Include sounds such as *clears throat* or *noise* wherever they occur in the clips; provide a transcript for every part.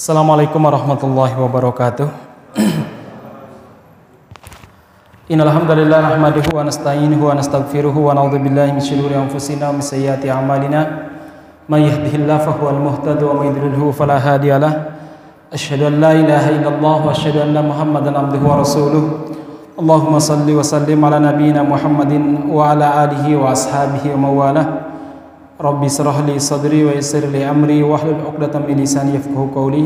Assalamualaikum warahmatullahi wabarakatuh. Innal hamdalillah nahmaduhu wa nasta'inuhu wa nastaghfiruhu wa na'udzu billahi min shururi anfusina wa min sayyiati a'malina. May yahdihillahu fahuwal muhtadi wa may yudlilhu fala hadiyalah. Asyhadu an la ilaha illallah wa asyhadu anna Muhammadan abduhu wa rasuluh. Allahumma salli wa sallim ala nabiyyina Muhammadin wa ala alihi wa ashabihi wa mawalah. Rabbi israh li sadri wa yassir li amri wahlul 'uqdatam min lisani yafqahu qawli.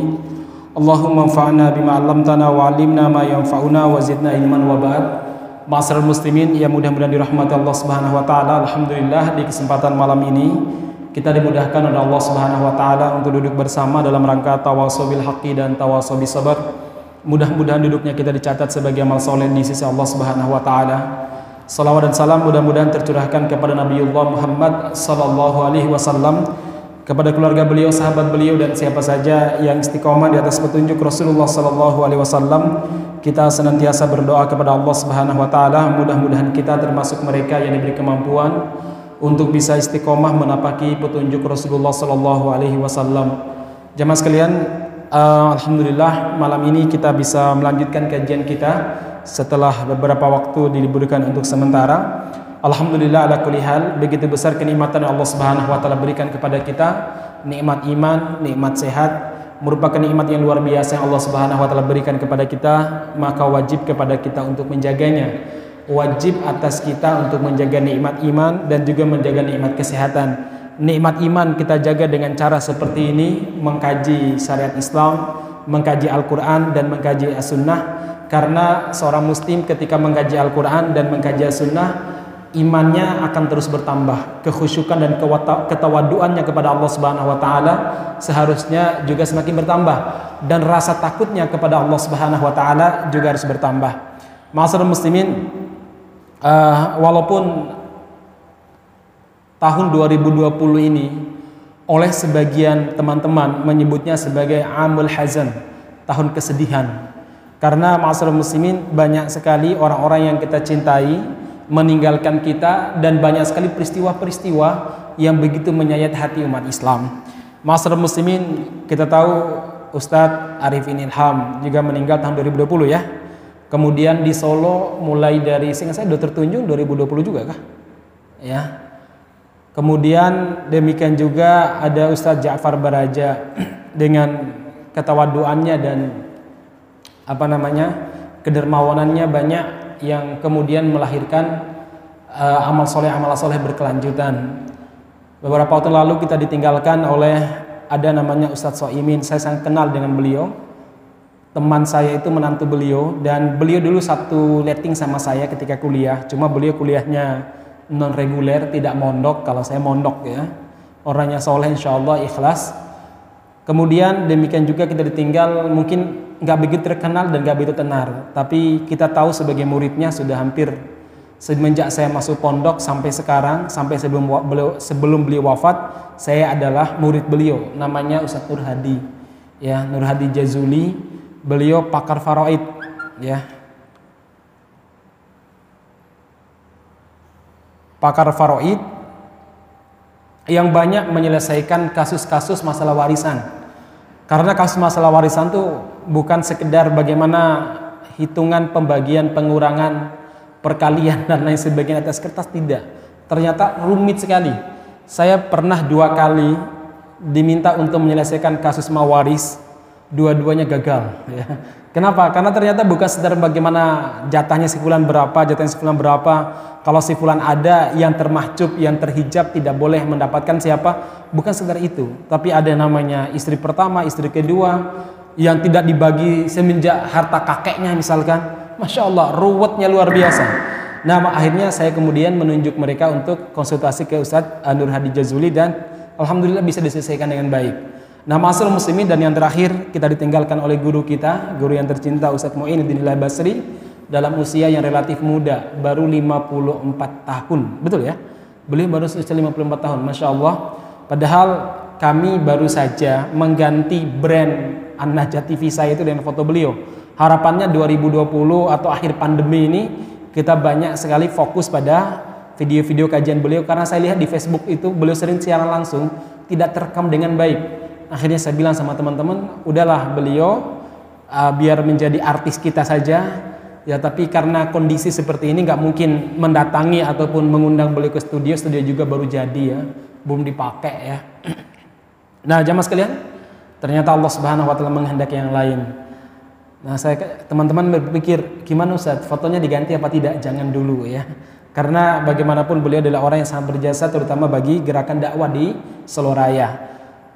Allahumma anfa'na bima 'allamtana wa 'allimna ma yanfa'una wa zidna ilman wa ba'd. Ma'asyiral muslimin yang mudah-mudahan dirahmati Allah Subhanahu wa taala. Alhamdulillah di kesempatan malam ini kita dimudahkan oleh Allah Subhanahu wa taala untuk duduk bersama dalam rangka tawasobil haqqi dan tawasobil sabar. Mudah-mudahan duduknya kita dicatat sebagai amal soleh di sisi Allah Subhanahu wa taala. Salawat dan salam mudah-mudahan tercurahkan kepada Nabiullah Muhammad sallallahu alaihi wasallam, kepada keluarga beliau, sahabat beliau dan siapa saja yang istiqomah di atas petunjuk Rasulullah sallallahu alaihi wasallam. Kita senantiasa berdoa kepada Allah Subhanahu wa taala, mudah-mudahan kita termasuk mereka yang diberi kemampuan untuk bisa istiqomah menapaki petunjuk Rasulullah sallallahu alaihi wasallam. Jamaah sekalian, uh, alhamdulillah malam ini kita bisa melanjutkan kajian kita setelah beberapa waktu diliburkan untuk sementara. Alhamdulillah ala kulli hal begitu besar kenikmatan yang Allah Subhanahu wa taala berikan kepada kita, nikmat iman, nikmat sehat, merupakan nikmat yang luar biasa yang Allah Subhanahu wa taala berikan kepada kita, maka wajib kepada kita untuk menjaganya. Wajib atas kita untuk menjaga nikmat iman dan juga menjaga nikmat kesehatan. Nikmat iman kita jaga dengan cara seperti ini, mengkaji syariat Islam, mengkaji Al-Qur'an dan mengkaji As-Sunnah. Karena seorang muslim ketika mengkaji Al-Quran dan mengkaji As-Sunnah imannya akan terus bertambah. Kekhusyukan dan ketawaduannya kepada Allah Subhanahu wa taala seharusnya juga semakin bertambah. Dan rasa takutnya kepada Allah Subhanahu wa taala juga harus bertambah. Masyaallah muslimin uh, walaupun tahun 2020 ini oleh sebagian teman-teman menyebutnya sebagai amul hazan, tahun kesedihan. Karena masyarakat muslimin banyak sekali orang-orang yang kita cintai meninggalkan kita dan banyak sekali peristiwa-peristiwa yang begitu menyayat hati umat Islam. Masyarakat muslimin kita tahu Ustadz Arifin Ilham juga meninggal tahun 2020 ya. Kemudian di Solo mulai dari sehingga saya Dr. Tunjung 2020 juga kah? Ya. Kemudian demikian juga ada Ustadz Ja'far Baraja *clears throat* dengan ketawaduannya dan apa namanya kedermawanannya banyak yang kemudian melahirkan uh, amal soleh amal soleh berkelanjutan. Beberapa waktu lalu kita ditinggalkan oleh ada namanya Ustadz Soimin. Saya sangat kenal dengan beliau. Teman saya itu menantu beliau dan beliau dulu satu letting sama saya ketika kuliah. Cuma beliau kuliahnya non reguler, tidak mondok. Kalau saya mondok ya. Orangnya soleh, insya Allah ikhlas. Kemudian demikian juga kita ditinggal mungkin nggak begitu terkenal dan nggak begitu tenar. Tapi kita tahu sebagai muridnya sudah hampir semenjak saya masuk pondok sampai sekarang, sampai sebelum beliau sebelum beliau wafat, saya adalah murid beliau. Namanya Ustadz Nur Hadi, ya Nur Hadi Jazuli. Beliau pakar faraid, ya. Pakar faraid yang banyak menyelesaikan kasus-kasus masalah warisan. Karena kasus masalah warisan tuh bukan sekedar bagaimana hitungan pembagian pengurangan perkalian dan lain sebagainya atas kertas tidak. Ternyata rumit sekali. Saya pernah dua kali diminta untuk menyelesaikan kasus mawaris, dua-duanya gagal. Ya. Kenapa? Karena ternyata bukan sekedar bagaimana jatahnya si fulan berapa, jatahnya si fulan berapa. Kalau si fulan ada yang termahcub, yang terhijab tidak boleh mendapatkan siapa, bukan sekedar itu. Tapi ada namanya istri pertama, istri kedua, yang tidak dibagi semenjak harta kakeknya misalkan. Masya Allah, ruwetnya luar biasa. Nah, akhirnya saya kemudian menunjuk mereka untuk konsultasi ke Ustadz Nur Hadi Jazuli dan Alhamdulillah bisa diselesaikan dengan baik. Nah, masalah muslimin dan yang terakhir kita ditinggalkan oleh guru kita, guru yang tercinta Ustadz Mu'inuddin Basri dalam usia yang relatif muda, baru 54 tahun. Betul ya? Beliau baru usia 54 tahun, Masya Allah. Padahal kami baru saja mengganti brand An-Najah TV saya itu dengan foto beliau. Harapannya 2020 atau akhir pandemi ini kita banyak sekali fokus pada video-video kajian beliau karena saya lihat di Facebook itu beliau sering siaran langsung tidak terekam dengan baik akhirnya saya bilang sama teman-teman, udahlah beliau uh, biar menjadi artis kita saja. Ya tapi karena kondisi seperti ini nggak mungkin mendatangi ataupun mengundang beliau ke studio, studio juga baru jadi ya, belum dipakai ya. *clears throat* Nah jamaah sekalian, ternyata Allah Subhanahu Wa Taala menghendaki yang lain. Nah saya teman-teman berpikir gimana Ustaz, fotonya diganti apa tidak? Jangan dulu ya. Karena bagaimanapun beliau adalah orang yang sangat berjasa terutama bagi gerakan dakwah di Solo Raya.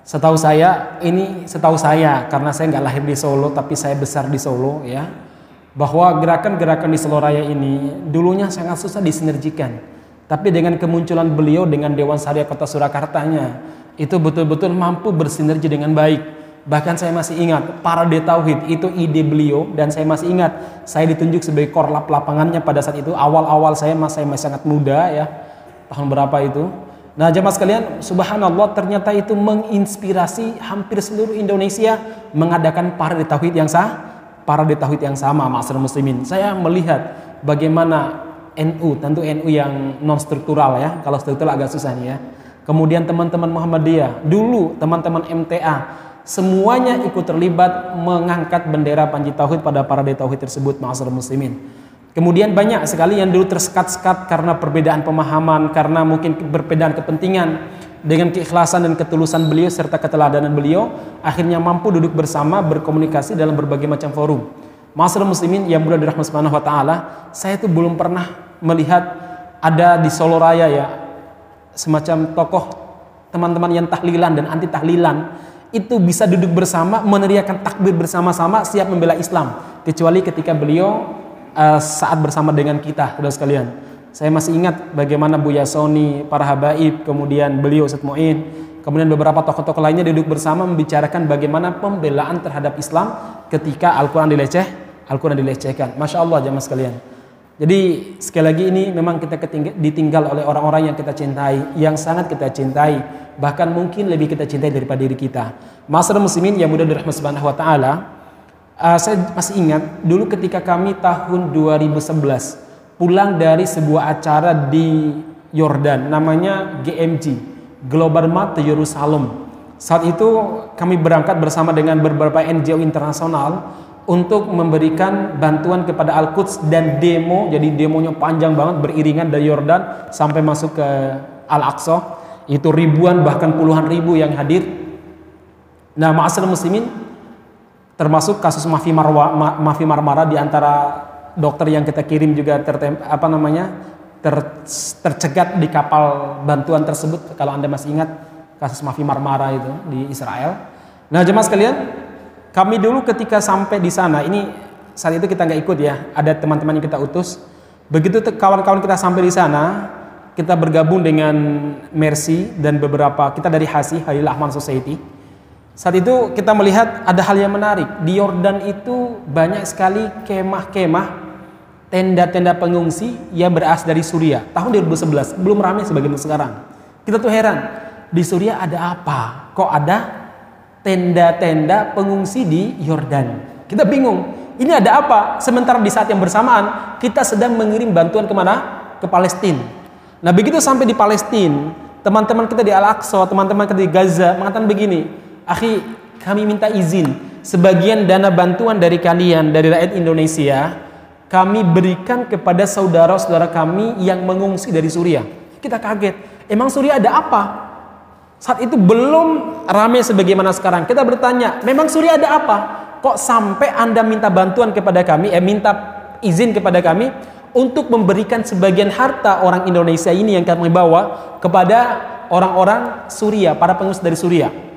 Setahu saya ini setahu saya karena saya nggak lahir di Solo tapi saya besar di Solo ya bahwa gerakan-gerakan di Solo Raya ini dulunya sangat susah disinergikan. Tapi dengan kemunculan beliau dengan Dewan Syariah Kota Surakartanya itu betul-betul mampu bersinergi dengan baik. Bahkan saya masih ingat parade tauhid itu ide beliau dan saya masih ingat saya ditunjuk sebagai korlap lapangannya pada saat itu awal-awal saya masih masih sangat muda ya tahun berapa itu. Nah jemaah sekalian subhanallah ternyata itu menginspirasi hampir seluruh Indonesia mengadakan parade tauhid yang sah, parade tauhid yang sama masyarakat muslimin. Saya melihat bagaimana NU tentu NU yang non struktural ya kalau struktural agak susah nih ya kemudian teman-teman Muhammadiyah, dulu teman-teman MTA, semuanya ikut terlibat mengangkat bendera Panji Tauhid pada parade Tauhid tersebut, ma'asal muslimin. Kemudian banyak sekali yang dulu tersekat-sekat karena perbedaan pemahaman, karena mungkin perbedaan kepentingan, dengan keikhlasan dan ketulusan beliau serta keteladanan beliau, akhirnya mampu duduk bersama berkomunikasi dalam berbagai macam forum. Masalah muslimin yang mudah dirahmati subhanahu wa ta'ala, saya itu belum pernah melihat ada di Solo Raya ya, semacam tokoh teman-teman yang tahlilan dan anti tahlilan itu bisa duduk bersama meneriakan takbir bersama-sama siap membela Islam kecuali ketika beliau uh, saat bersama dengan kita saudara sekalian. Saya masih ingat bagaimana Bu Yasoni para habaib kemudian beliau Ustaz Muin kemudian beberapa tokoh-tokoh lainnya duduk bersama membicarakan bagaimana pembelaan terhadap Islam ketika Al-Quran dileceh Al-Quran dilecehkan. Masya Allah jamaah sekalian. Jadi sekali lagi ini memang kita ditinggal oleh orang-orang yang kita cintai, yang sangat kita cintai, bahkan mungkin lebih kita cintai daripada diri kita. Masyarakat muslimin yang mudah dirahmati subhanahu wa taala, uh, saya masih ingat dulu ketika kami tahun 2011 pulang dari sebuah acara di Yordan namanya GMG, Global Mart Yerusalem. Saat itu kami berangkat bersama dengan beberapa NGO internasional untuk memberikan bantuan kepada Al-Quds dan demo. Jadi demonya panjang banget beriringan dari Yordan sampai masuk ke Al-Aqsa. Itu ribuan bahkan puluhan ribu yang hadir. Nah ma'asal muslimin termasuk kasus Mafi Marwa Mafi Marmara di antara dokter yang kita kirim juga tertem, apa namanya ter, tercegat di kapal bantuan tersebut kalau Anda masih ingat kasus Mafi Marmara itu di Israel nah jemaah sekalian kami dulu ketika sampai di sana, ini saat itu kita nggak ikut ya, ada teman-teman yang kita utus. Begitu kawan-kawan kita sampai di sana, kita bergabung dengan Mercy dan beberapa kita dari HASI, Halil Ahmad Society. Saat itu kita melihat ada hal yang menarik. Di Yordan itu banyak sekali kemah-kemah, tenda-tenda pengungsi yang berasal dari Suriah. Tahun 2011, belum ramai sebagaimana sekarang. Kita tuh heran, di Suriah ada apa? Kok ada tenda-tenda pengungsi di Yordan. Kita bingung, ini ada apa? Sementara di saat yang bersamaan kita sedang mengirim bantuan ke mana? Ke Palestina. Nah begitu sampai di Palestina, teman-teman kita di Al-Aqsa, teman-teman kita di Gaza mengatakan begini, akhi kami minta izin sebagian dana bantuan dari kalian dari rakyat Indonesia kami berikan kepada saudara-saudara kami yang mengungsi dari Suriah. Kita kaget, emang Suriah ada apa? Saat itu belum ramai sebagaimana sekarang. Kita bertanya, memang Suriah ada apa? Kok sampai Anda minta bantuan kepada kami, eh minta izin kepada kami untuk memberikan sebagian harta orang Indonesia ini yang kami bawa kepada orang-orang Suriah, para pengungsi dari Suriah.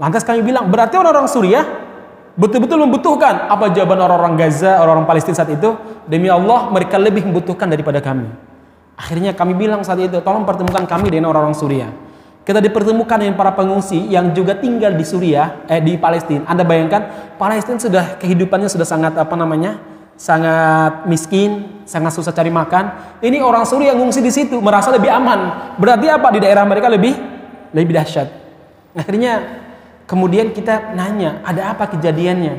Lantas kami bilang, berarti orang-orang Suriah betul-betul membutuhkan apa jawaban orang-orang Gaza, orang-orang Palestina saat itu? Demi Allah, mereka lebih membutuhkan daripada kami. Akhirnya kami bilang saat itu, tolong pertemukan kami dengan orang-orang Suriah. Kita dipertemukan dengan para pengungsi yang juga tinggal di Suriah, eh di Palestina. Anda bayangkan, Palestina sudah kehidupannya sudah sangat apa namanya? sangat miskin, sangat susah cari makan. Ini orang Suriah ngungsi di situ merasa lebih aman. Berarti apa di daerah mereka lebih lebih dahsyat. Akhirnya kemudian kita nanya, ada apa kejadiannya?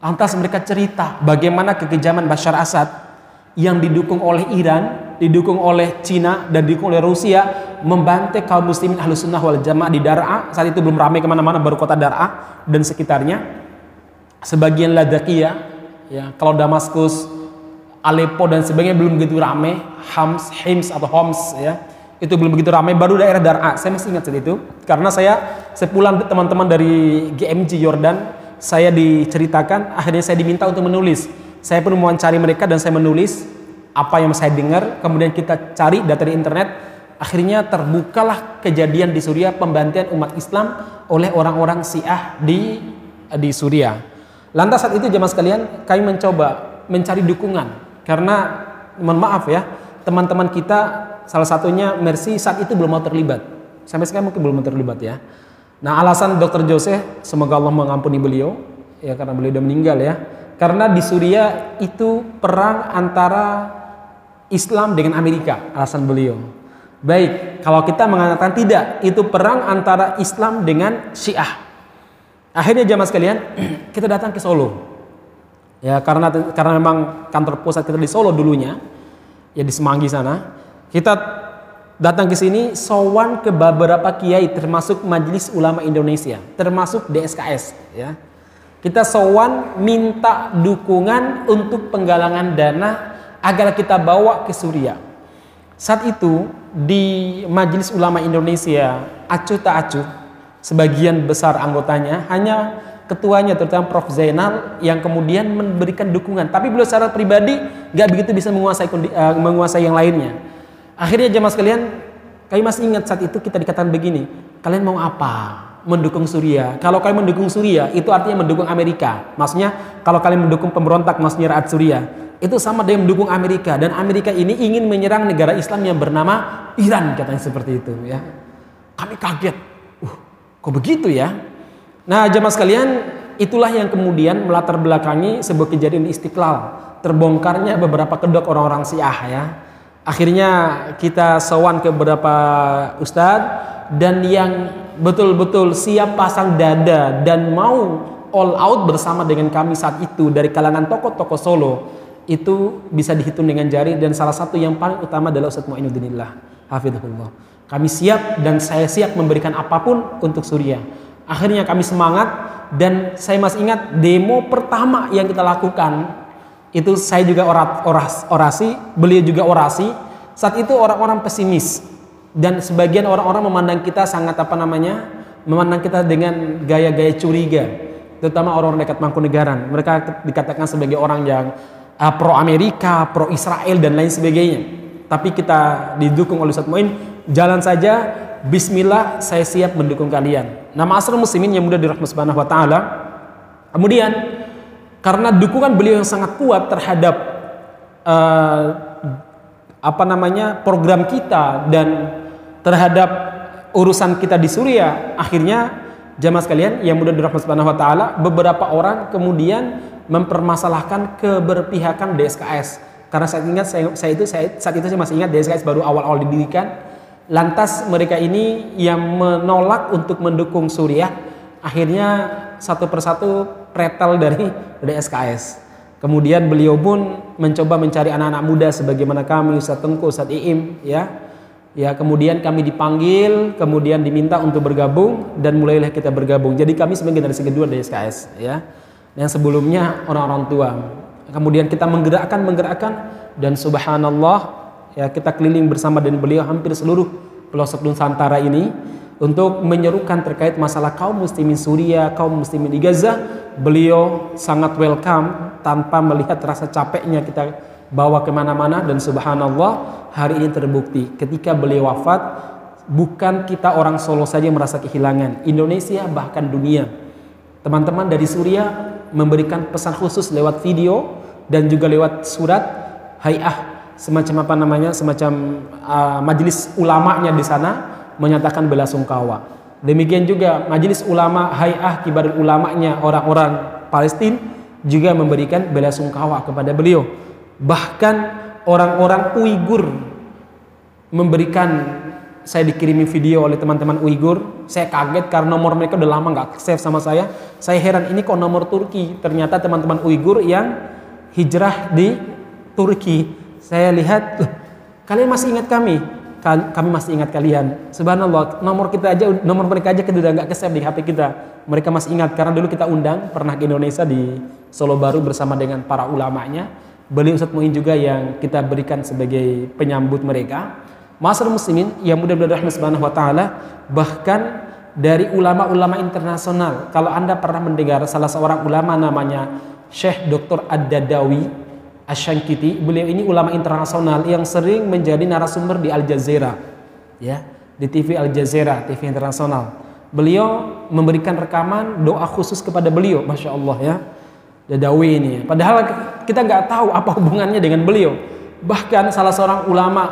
Lantas mereka cerita bagaimana kekejaman Bashar Assad yang didukung oleh Iran, didukung oleh Cina dan didukung oleh Rusia membantai kaum muslimin ahlu sunnah wal jamaah di Dar'a saat itu belum ramai ke mana-mana baru kota Dar'a dan sekitarnya. Sebagian Ladakia ya kalau Damaskus Aleppo dan sebagainya belum begitu ramai. Hams Hims atau Homs ya itu belum begitu ramai. Baru daerah Dar'a saya masih ingat saat itu karena saya sepulang teman-teman dari GMG Jordan saya diceritakan akhirnya saya diminta untuk menulis. Saya pun mewawancari mereka dan saya menulis apa yang saya dengar. Kemudian kita cari data di internet. Akhirnya terbukalah kejadian di Suriah pembantian umat Islam oleh orang-orang Syiah di di Suriah. Lantas saat itu jemaah sekalian kami mencoba mencari dukungan. Karena mohon maaf ya teman-teman kita salah satunya Mercy saat itu belum mau terlibat. Sampai sekarang mungkin belum terlibat ya nah alasan dokter Jose semoga Allah mengampuni beliau ya karena beliau sudah meninggal ya karena di Suriah itu perang antara Islam dengan Amerika, alasan beliau. Baik, kalau kita mengatakan tidak, itu perang antara Islam dengan Syiah. Akhirnya jamaah sekalian, *clears throat* kita datang ke Solo. Ya, karena karena memang kantor pusat kita di Solo dulunya, ya di Semanggi sana. Kita datang ke sini sowan ke beberapa kiai termasuk Majelis Ulama Indonesia, termasuk DSKS, ya. Kita sowan minta dukungan untuk penggalangan dana agar kita bawa ke Suriah. Saat itu di Majelis Ulama Indonesia acuh tak acuh sebagian besar anggotanya hanya ketuanya terutama Prof. Zainal yang kemudian memberikan dukungan. Tapi beliau secara pribadi gak begitu bisa menguasai uh, menguasai yang lainnya akhirnya jemaah sekalian kami masih ingat saat itu kita dikatakan begini kalian mau apa mendukung Suriah. Kalau kalian mendukung Suriah, itu artinya mendukung Amerika. Maksudnya, kalau kalian mendukung pemberontak, maksudnya rakyat Suriah, itu sama dengan mendukung Amerika. Dan Amerika ini ingin menyerang negara Islam yang bernama Iran, katanya seperti itu. ya. Kami kaget. Uh, kok begitu ya? Nah, jamaah sekalian, itulah yang kemudian melatar belakangi sebuah kejadian di Istiqlal. Terbongkarnya beberapa kedok orang-orang Syiah ya. Akhirnya kita sowan ke beberapa ustadz dan yang betul-betul siap pasang dada dan mau all out bersama dengan kami saat itu dari kalangan tokoh-tokoh Solo itu bisa dihitung dengan jari dan salah satu yang paling utama adalah Ustadz Mu'inuddinillah hafizahullah. Kami siap dan saya siap memberikan apa pun untuk Suriah akhirnya kami semangat dan saya masih ingat demo pertama yang kita lakukan itu saya juga oras, orasi beliau juga orasi. Saat itu orang-orang pesimis. Dan sebagian orang-orang memandang kita sangat apa namanya memandang kita dengan gaya-gaya curiga. Terutama orang-orang dekat Mangkunegaran. Mereka dikatakan sebagai orang yang uh, pro Amerika pro Israel dan lain sebagainya. Tapi kita didukung oleh Ustaz Muin. Jalan saja Bismillah saya siap mendukung kalian. Nama asal muslimin yang mudah dirahmati subhanahu wa ta'ala. Kemudian karena dukungan beliau yang sangat kuat terhadap uh, apa namanya program kita dan terhadap urusan kita di Suriah akhirnya jamaah sekalian yang mudah dirahmati subhanahu wa taala beberapa orang kemudian mempermasalahkan keberpihakan DSKS karena saya ingat saya, saya itu saya, saat itu saya masih ingat DSKS baru awal-awal didirikan. Lantas mereka ini yang menolak untuk mendukung Suriah akhirnya satu persatu pretel dari DSKS kemudian beliau pun mencoba mencari anak-anak muda sebagaimana kami Ustaz Tengku Ustaz Iim ya Ya, kemudian kami dipanggil, kemudian diminta untuk bergabung dan mulailah kita bergabung. Jadi kami sebagai generasi kedua dari SKS, ya. Yang sebelumnya orang-orang tua. Kemudian kita menggerakkan, menggerakkan dan subhanallah ya kita keliling bersama dengan beliau hampir seluruh pelosok Nusantara ini untuk menyerukan terkait masalah kaum muslimin Suriah, kaum muslimin di Gaza. Beliau sangat welcome tanpa melihat rasa capeknya kita bawa ke mana-mana. Dan subhanallah hari ini terbukti ketika beliau wafat bukan kita orang Solo saja merasa kehilangan. Indonesia bahkan dunia. Teman-teman dari Suriah memberikan pesan khusus lewat video dan juga lewat surat hayah semacam apa namanya semacam uh, majelis ulamanya di sana menyatakan bela sungkawa demikian juga majelis ulama hayah kibar ulamanya orang-orang Palestina juga memberikan bela sungkawa kepada beliau Bahkan orang-orang Uighur memberikan saya dikirimi video oleh teman-teman Uighur. Saya kaget karena nomor mereka udah lama nggak save sama saya. Saya heran ini kok nomor Turki. Ternyata teman-teman Uighur yang hijrah di Turki. Saya lihat, kalian masih ingat kami? Kami masih ingat kalian. Subhanallah, nomor kita aja, nomor mereka aja kita udah nggak kesep di HP kita. Mereka masih ingat karena dulu kita undang pernah ke Indonesia di Solo Baru bersama dengan para ulamanya. Beliau Ustadz Muin juga yang kita berikan sebagai penyambut mereka. Masyarakat muslimin yang mudah-mudahan rahmat subhanahu wa ta'ala bahkan dari ulama-ulama internasional kalau anda pernah mendengar salah seorang ulama namanya Syekh Dr. Ad-Dadawi Asyankiti beliau ini ulama internasional yang sering menjadi narasumber di Al Jazeera ya di TV Al Jazeera TV internasional beliau memberikan rekaman doa khusus kepada beliau Masya Allah ya Dadawi ini padahal kita nggak tahu apa hubungannya dengan beliau bahkan salah seorang ulama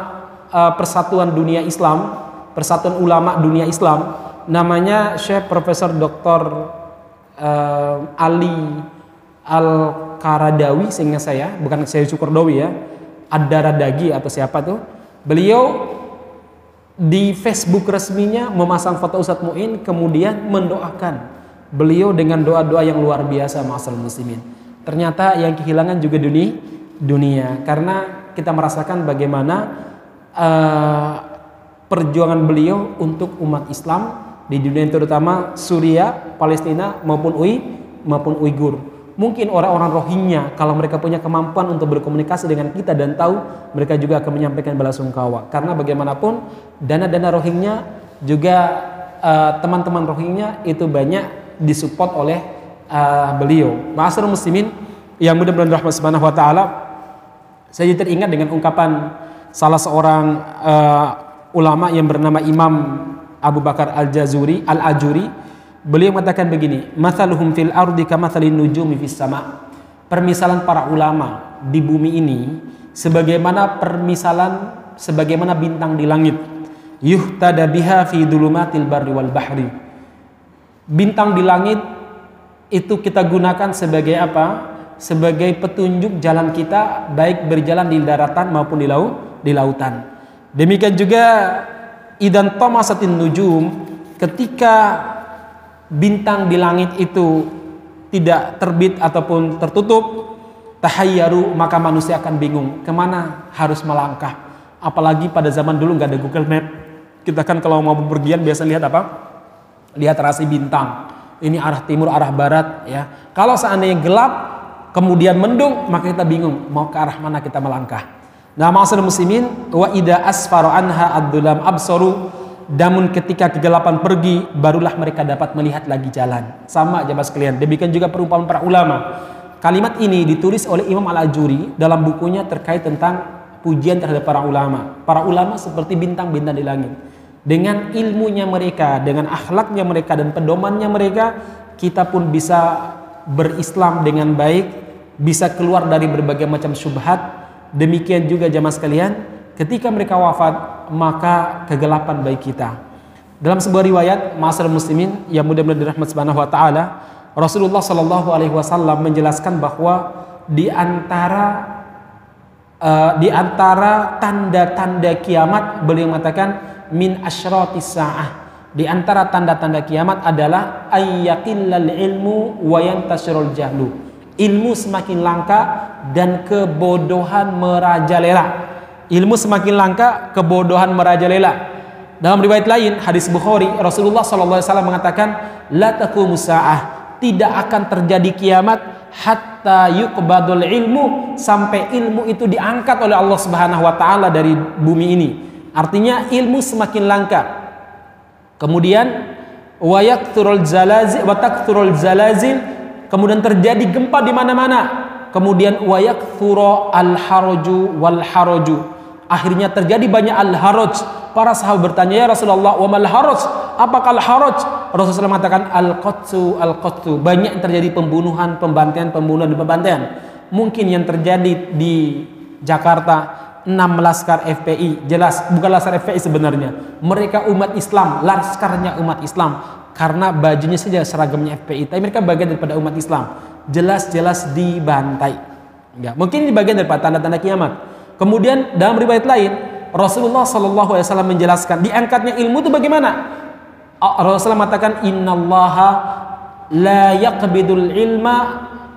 uh, Persatuan Dunia Islam, Persatuan Ulama Dunia Islam, namanya Syekh Profesor Dr. Uh, Ali Al Karadawi sehingga saya, bukan saya Syukurdawi ya, Ad-Daradagi atau siapa tuh. Beliau di Facebook resminya memasang foto Ustadz Muin kemudian mendoakan beliau dengan doa-doa yang luar biasa masal muslimin. Ternyata yang kehilangan juga dunia dunia karena kita merasakan bagaimana uh, perjuangan beliau untuk umat Islam di dunia terutama Suria, Palestina maupun Ui maupun Uighur. Mungkin orang-orang Rohingya kalau mereka punya kemampuan untuk berkomunikasi dengan kita dan tahu mereka juga akan menyampaikan balasungkawa. Karena bagaimanapun dana-dana Rohingya juga eh, teman-teman uh, Rohingya itu banyak disupport oleh uh, beliau. Ma'asyiral muslimin yang mudah-mudahan rahmat subhanahu wa taala saya teringat dengan ungkapan salah seorang uh, ulama yang bernama Imam Abu Bakar Al-Jazuri Al-Ajuri beliau mengatakan begini mathaluhum fil ardi kamathalin nujumi fis sama. Permisalan para ulama di bumi ini sebagaimana permisalan sebagaimana bintang di langit. Yuhtada biha fi dulumatil barri wal bahri. Bintang di langit itu kita gunakan sebagai apa? Sebagai petunjuk jalan kita baik berjalan di daratan maupun di laut di lautan. Demikian juga idan tomasatin nujum ketika bintang di langit itu tidak terbit ataupun tertutup tahayyaru maka manusia akan bingung ke mana harus melangkah. Apalagi pada zaman dulu nggak ada Google Map. Kita kan kalau mau bepergian biasa lihat apa? Lihat rasi bintang. Ini arah timur arah barat ya. Kalau seandainya gelap kemudian mendung maka kita bingung mau ke arah mana kita melangkah. Nah, ma'asal muslimin wa ida asfaru anha ad-dulam absaru namun ketika kegelapan pergi barulah mereka dapat melihat lagi jalan. Sama jamaah sekalian. Demikian juga perumpamaan para ulama. Kalimat ini ditulis oleh Imam Al-Ajuri dalam bukunya terkait tentang pujian terhadap para ulama. Para ulama seperti bintang-bintang di langit. Dengan ilmunya mereka, dengan akhlaknya mereka dan pedomannya mereka, kita pun bisa berislam dengan baik, bisa keluar dari berbagai macam syubhat, Demikian juga jamaah sekalian, ketika mereka wafat, maka kegelapan baik kita. Dalam sebuah riwayat, Masal Muslimin yang mudah-mudahan dirahmat Subhanahu wa taala, Rasulullah Shallallahu alaihi wasallam menjelaskan bahwa di antara uh, di antara tanda-tanda kiamat beliau mengatakan min asyratis saah. Di antara tanda-tanda kiamat adalah ayyakillal ilmu wa yantasirul jahlu ilmu semakin langka dan kebodohan merajalela. Ilmu semakin langka, kebodohan merajalela. Dalam riwayat lain, hadis Bukhari, Rasulullah SAW mengatakan, La taqumu tidak akan terjadi kiamat hatta yuqbadul ilmu sampai ilmu itu diangkat oleh Allah Subhanahu wa taala dari bumi ini. Artinya ilmu semakin langka. Kemudian wa yakthurul zalazil wa zalazil kemudian terjadi gempa di mana-mana kemudian wayak thuro al haroju wal haroju akhirnya terjadi banyak al haroj para sahabat bertanya ya Rasulullah wa mal haroj apakah al haroj Rasulullah mengatakan al qatsu al qatsu banyak terjadi pembunuhan pembantaian pembunuhan dan pembantaian. Mungkin yang terjadi di Jakarta 6 laskar FPI jelas bukan laskar FPI sebenarnya. Mereka umat Islam laskarnya umat Islam. Karena bajunya saja seragamnya FPI tapi mereka bagian daripada umat Islam. Jelas-jelas dibantai. Ya, mungkin ini bagian daripada tanda-tanda kiamat kemudian dalam riwayat lain Rasulullah Shallallahu Alaihi Wasallam menjelaskan diangkatnya ilmu itu bagaimana Rasulullah mengatakan innallaha la yaqbidul ilma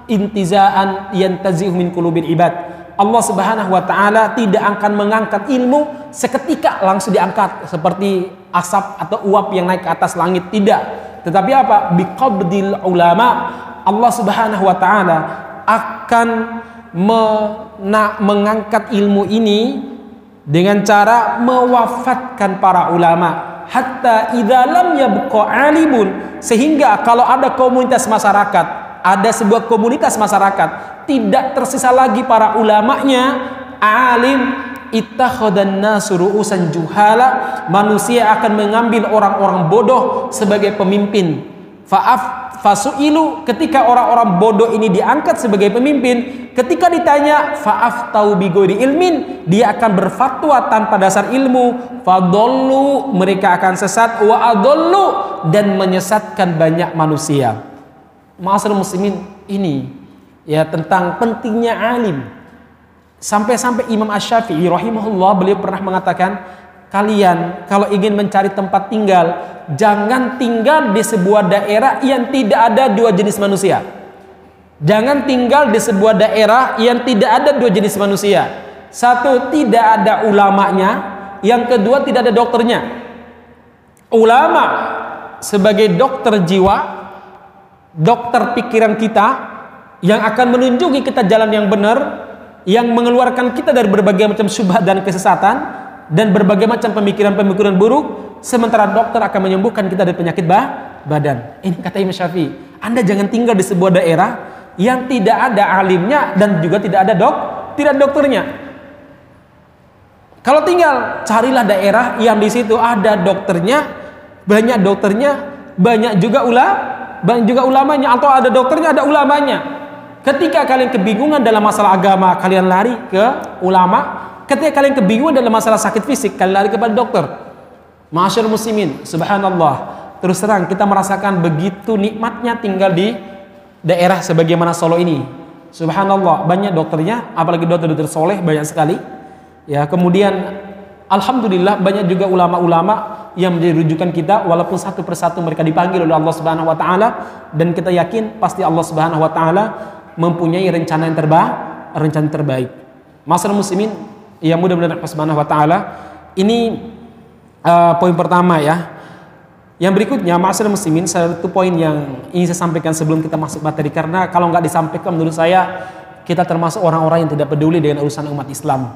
intizaan yantazihu min qulubil ibad Allah Subhanahu wa taala tidak akan mengangkat ilmu seketika langsung diangkat seperti asap atau uap yang naik ke atas langit tidak. Tetapi apa? Biqabdil ulama Allah Subhanahu wa taala akan mengangkat ilmu ini dengan cara mewafatkan para ulama. Hatta idza lam yabqa alimun sehingga kalau ada komunitas masyarakat ada sebuah komunitas masyarakat tidak tersisa lagi para ulamanya alim ittakhadan nasu juhala manusia akan mengambil orang-orang bodoh sebagai pemimpin faaf fasuilu ketika orang-orang bodoh ini diangkat sebagai pemimpin ketika ditanya faaf tahu bigori ilmin? dia akan berfatwa tanpa dasar ilmu fadollu mereka akan sesat wa adollu dan menyesatkan banyak manusia. Masyarakat muslimin ini ya tentang pentingnya alim. Sampai-sampai Imam Ash-Syafi'i rahimahullah beliau pernah mengatakan kalian kalau ingin mencari tempat tinggal, jangan tinggal di sebuah daerah yang tidak ada dua jenis manusia. Jangan tinggal di sebuah daerah yang tidak ada dua jenis manusia. Satu, tidak ada ulamanya. Yang kedua, tidak ada dokternya. Ulama sebagai dokter jiwa, dokter pikiran kita yang akan menunjuki kita jalan yang benar, yang mengeluarkan kita dari berbagai macam syubhat dan kesesatan, dan berbagai macam pemikiran-pemikiran buruk sementara dokter akan menyembuhkan kita dari penyakit bah, badan. Ini kata Imam Syafi'i. Anda jangan tinggal di sebuah daerah yang tidak ada alimnya dan juga tidak ada dok, tidak dokternya. Kalau tinggal carilah daerah yang di situ ada dokternya, banyak dokternya, banyak juga ula, banyak juga ulamanya atau ada dokternya, ada ulamanya. Ketika kalian kebingungan dalam masalah agama, kalian lari ke ulama, Ketika kalian kebingungan dalam masalah sakit fisik, kalian lari kepada dokter. Masyarakat muslimin, subhanallah. Terus terang kita merasakan begitu nikmatnya tinggal di daerah sebagaimana Solo ini. Subhanallah, banyak dokternya, apalagi dokter-dokter soleh banyak sekali. Ya, kemudian alhamdulillah banyak juga ulama-ulama yang menjadi rujukan kita walaupun satu persatu mereka dipanggil oleh Allah Subhanahu wa taala dan kita yakin pasti Allah Subhanahu wa taala mempunyai rencana yang terbaik, rencana terbaik. Masalah muslimin yang mudah-mudahan Allah Subhanahu wa taala. Ini uh, poin pertama ya. Yang berikutnya, masalah muslimin, satu poin yang ingin saya sampaikan sebelum kita masuk materi karena kalau nggak disampaikan menurut saya kita termasuk orang-orang yang tidak peduli dengan urusan umat Islam.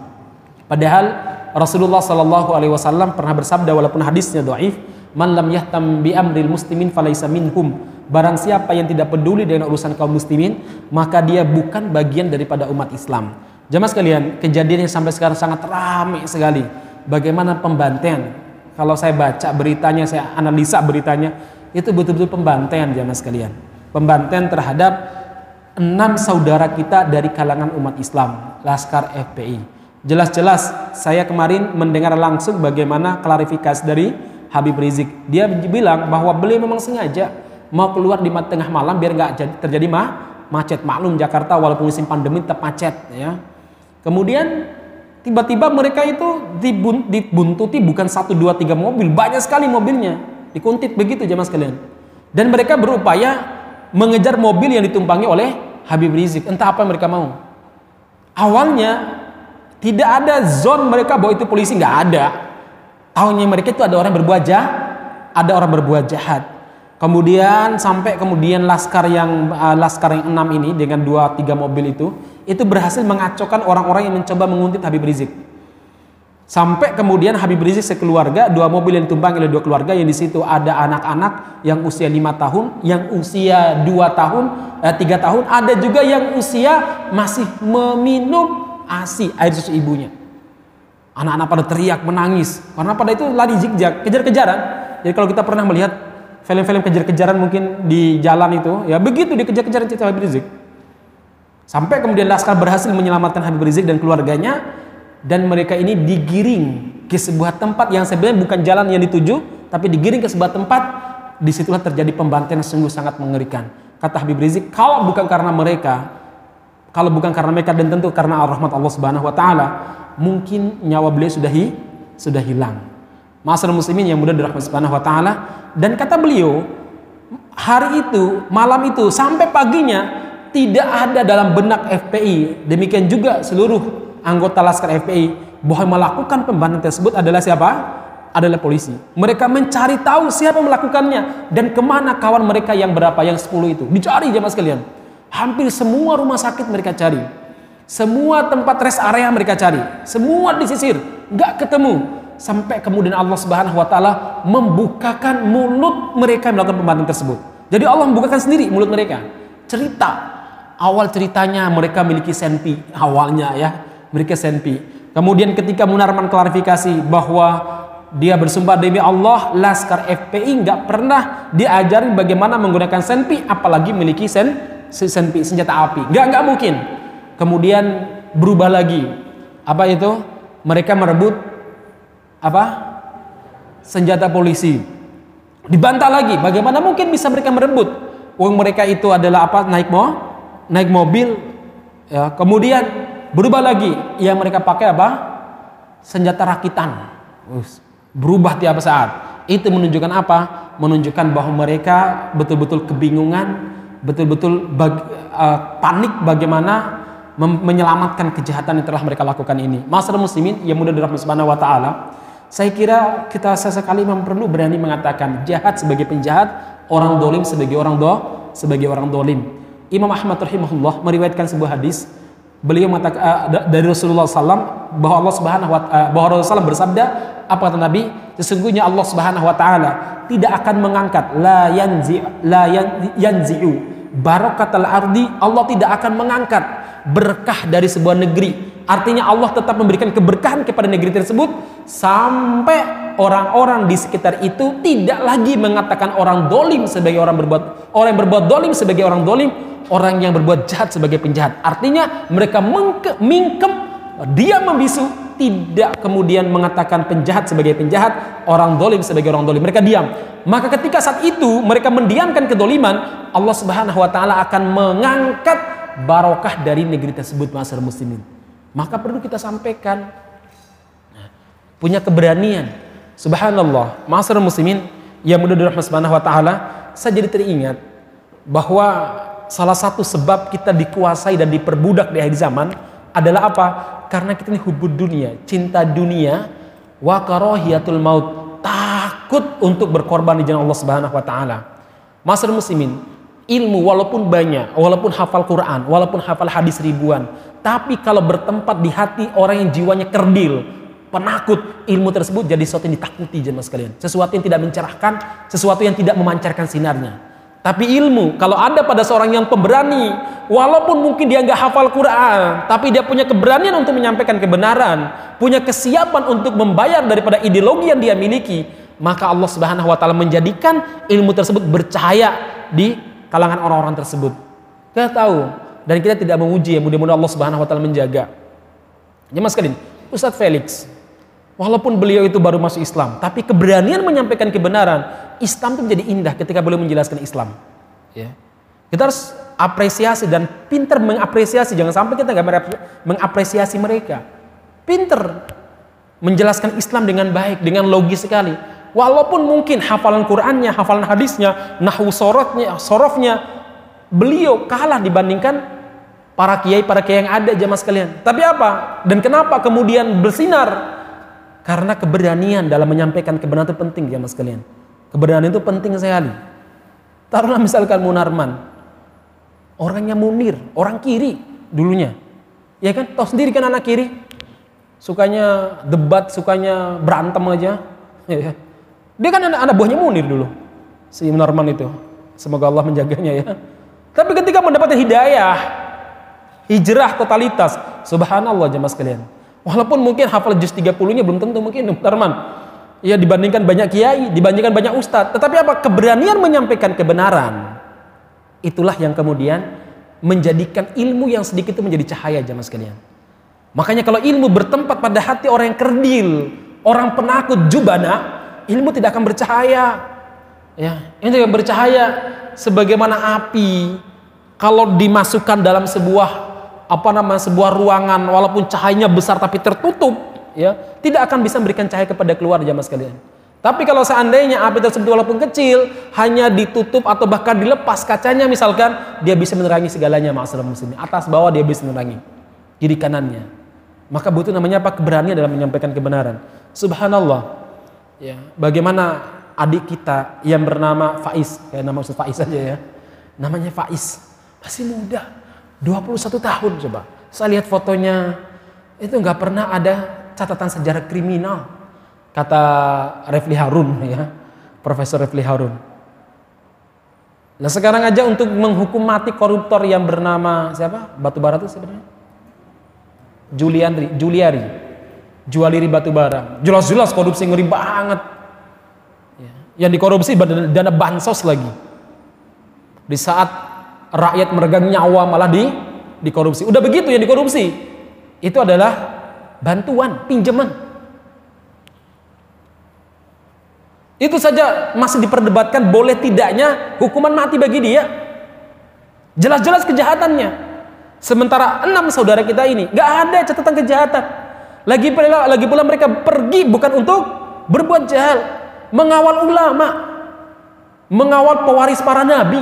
Padahal Rasulullah Shallallahu Alaihi Wasallam pernah bersabda walaupun hadisnya doif, man lam yahtam bi amril muslimin falaisa minhum. Barang siapa yang tidak peduli dengan urusan kaum muslimin, maka dia bukan bagian daripada umat Islam. Jamaah sekalian, kejadian yang sampai sekarang sangat ramai sekali. Bagaimana pembantaian? Kalau saya baca beritanya, saya analisa beritanya, itu betul-betul pembantaian jamaah sekalian. Pembantaian terhadap enam saudara kita dari kalangan umat Islam, Laskar FPI. Jelas-jelas saya kemarin mendengar langsung bagaimana klarifikasi dari Habib Rizik. Dia bilang bahwa beliau memang sengaja mau keluar di tengah malam biar nggak terjadi mah macet. Maklum Jakarta walaupun musim pandemi tetap macet ya Kemudian tiba-tiba mereka itu dibuntuti bukan satu dua tiga mobil, banyak sekali mobilnya, dikuntit begitu jamaah sekalian. Dan mereka berupaya mengejar mobil yang ditumpangi oleh Habib Rizik. Entah apa yang mereka mau. Awalnya tidak ada zone mereka bahwa itu polisi nggak ada. Tahunya mereka itu ada orang berbuat jahat, ada orang berbuat jahat. Kemudian sampai kemudian laskar yang uh, laskar yang enam ini dengan dua tiga mobil itu itu berhasil mengacaukan orang-orang yang mencoba menguntit Habib Rizik. Sampai kemudian Habib Rizik sekeluarga, dua mobil yang ditumpang oleh dua keluarga yang di situ ada anak-anak yang usia lima tahun, yang usia dua tahun, eh, tiga tahun, ada juga yang usia masih meminum ASI, air susu ibunya. Anak-anak pada teriak, menangis. Karena pada itu lari zigzag, kejar-kejaran. Jadi kalau kita pernah melihat film-film kejar-kejaran mungkin di jalan itu, ya begitu dikejar-kejaran cerita Habib Rizik. Sampai kemudian Laskar berhasil menyelamatkan Habib Rizik dan keluarganya dan mereka ini digiring ke sebuah tempat yang sebenarnya bukan jalan yang dituju tapi digiring ke sebuah tempat di situlah terjadi pembantaian yang sungguh sangat mengerikan. Kata Habib Rizik kalau bukan karena mereka kalau bukan karena mereka dan tentu karena rahmat Allah Subhanahu wa taala mungkin nyawa beliau sudah hi, sudah hilang. Masalah muslimin yang mudah dirahmati Subhanahu wa taala. Dan kata beliau hari itu malam itu sampai paginya tidak ada dalam benak FPI demikian juga seluruh anggota Laskar FPI bahwa melakukan pembantian tersebut adalah siapa? adalah polisi. Mereka mencari tahu siapa melakukannya dan ke mana kawan mereka yang berapa, yang 10 itu. Dicari jemaah sekalian. Hampir semua rumah sakit mereka cari. Semua tempat rest area mereka cari. Semua disisir. Nggak ketemu. Sampai kemudian Allah subhanahu wa ta'ala membukakan mulut mereka yang melakukan pembantian tersebut. Jadi Allah membukakan sendiri mulut mereka. Cerita. Awal ceritanya mereka memiliki senpi. Awalnya ya. Mereka senpi. Kemudian ketika Munarman klarifikasi bahwa dia bersumpah demi Allah Laskar FPI nggak pernah diajarin bagaimana menggunakan senpi apalagi memiliki sen senpi senjata api nggak nggak mungkin kemudian berubah lagi apa itu mereka merebut apa senjata polisi dibantah lagi bagaimana mungkin bisa mereka merebut uang mereka itu adalah apa naik mo naik mobil ya kemudian berubah lagi yang mereka pakai apa senjata rakitan berubah tiap saat. Itu menunjukkan apa? Menunjukkan bahwa mereka betul-betul kebingungan, betul-betul bag, uh, panik bagaimana menyelamatkan kejahatan yang telah mereka lakukan ini. Masalah muslimin yang mudah dirahmati subhanahu wa taala, saya kira kita sesekali memang perlu berani mengatakan jahat sebagai penjahat, orang dolim sebagai orang do, sebagai orang dolim. Imam Ahmad rahimahullah meriwayatkan sebuah hadis. Beliau mengatakan uh, dari Rasulullah SAW bahwa Allah Subhanahu wa uh, bahwa Rasulullah SAW bersabda apa kata Nabi? Sesungguhnya Allah Subhanahu wa taala tidak akan mengangkat la yanzi la yanzi'u barakatal ardi Allah tidak akan mengangkat berkah dari sebuah negeri artinya Allah tetap memberikan keberkahan kepada negeri tersebut sampai orang-orang di sekitar itu tidak lagi mengatakan orang dolim sebagai orang berbuat orang yang berbuat dolim sebagai orang dolim orang yang berbuat jahat sebagai penjahat. Artinya mereka mingkem, dia membisu, tidak kemudian mengatakan penjahat sebagai penjahat, orang dolim sebagai orang dolim. Mereka diam. Maka ketika saat itu mereka mendiamkan kedoliman, Allah Subhanahu Wa Taala akan mengangkat barokah dari negeri tersebut, masyarakat muslimin. Maka perlu kita sampaikan punya keberanian. Subhanallah, masyarakat muslimin yang mudah dirahmati Subhanahu Wa Taala, saya jadi teringat bahwa salah satu sebab kita dikuasai dan diperbudak di akhir zaman adalah apa? Karena kita ini hubud dunia, cinta dunia, wa karahiyatul maut, takut untuk berkorban di jalan Allah Subhanahu wa taala. Masyarakat muslimin, ilmu walaupun banyak, walaupun hafal Quran, walaupun hafal hadis ribuan, tapi kalau bertempat di hati orang yang jiwanya kerdil, penakut, ilmu tersebut jadi sesuatu yang ditakuti jemaah sekalian. Sesuatu yang tidak mencerahkan, sesuatu yang tidak memancarkan sinarnya. Tapi ilmu, kalau ada pada seorang yang pemberani, walaupun mungkin dia nggak hafal Quran, tapi dia punya keberanian untuk menyampaikan kebenaran, punya kesiapan untuk membayar daripada ideologi yang dia miliki, maka Allah Subhanahu wa taala menjadikan ilmu tersebut bercahaya di kalangan orang-orang tersebut. Kita tahu dan kita tidak menguji ya, mudah-mudahan Allah Subhanahu wa taala menjaga. Ya Mas Kadin, Ustadz Felix, Walaupun beliau itu baru masuk Islam, tapi keberanian menyampaikan kebenaran, Islam itu menjadi indah ketika beliau menjelaskan Islam. Ya. Kita harus apresiasi dan pinter mengapresiasi, jangan sampai kita nggak mengapresiasi mereka. Pinter menjelaskan Islam dengan baik, dengan logis sekali. Walaupun mungkin hafalan Qurannya, hafalan hadisnya, nahu sorotnya, sorofnya, beliau kalah dibandingkan para kiai para kiai yang ada jamaah sekalian. Tapi apa? Dan kenapa kemudian bersinar? Karena keberanian dalam menyampaikan kebenaran itu penting ya mas kalian. Keberanian itu penting sekali. Taruhlah misalkan Munarman. Orangnya Munir, orang kiri dulunya. Ya kan, tahu sendiri kan anak kiri. Sukanya debat, sukanya berantem aja. *laughs* Ya. Dia kan anak, anak buahnya Munir dulu. Si Munarman itu. Semoga Allah menjaganya ya. Tapi ketika mendapatkan hidayah, hijrah totalitas, subhanallah jemaah sekalian Walaupun mungkin hafal juz 30-nya belum tentu mungkin Tarman. Ya dibandingkan banyak kiai, dibandingkan banyak ustadz. Tetapi apa? Keberanian menyampaikan kebenaran. Itulah yang kemudian menjadikan ilmu yang sedikit itu menjadi cahaya jamaah sekalian. Makanya kalau ilmu bertempat pada hati orang yang kerdil, orang penakut jubana, ilmu tidak akan bercahaya. Ya, ini yang bercahaya sebagaimana api kalau dimasukkan dalam sebuah apa nama sebuah ruangan walaupun cahayanya besar tapi tertutup ya tidak akan bisa memberikan cahaya kepada keluar jamaah sekalian Tapi kalau seandainya api tersebut walaupun kecil hanya ditutup atau bahkan dilepas kacanya misalkan dia bisa menerangi segalanya ma'asyiral muslimin. Atas bawah dia bisa menerangi kiri kanannya. Maka butuh namanya apa? Keberanian dalam menyampaikan kebenaran. Subhanallah. Ya, bagaimana adik kita yang bernama Faiz, kayak nama Ustaz Faiz saja ya. Namanya Faiz. Masih muda. 21 tahun coba. Saya lihat fotonya itu nggak pernah ada catatan sejarah kriminal kata Refli Harun *laughs* ya Profesor Refli Harun. Nah sekarang aja untuk menghukum mati koruptor yang bernama siapa? Batubara itu sebenarnya? Juliari Juliari. Jualiri Batubara jelas-jelas korupsi ngeri banget. Ya. yang dikorupsi dana bansos lagi. Di saat rakyat meregang nyawa malah di dikorupsi udah begitu yang dikorupsi itu adalah bantuan pinjaman Itu saja masih diperdebatkan boleh tidaknya hukuman mati bagi dia. Jelas-jelas kejahatannya. Sementara enam saudara kita ini nggak ada catatan kejahatan. Lagi pula, lagi pula mereka pergi bukan untuk berbuat jahat, mengawal ulama, mengawal pewaris para nabi.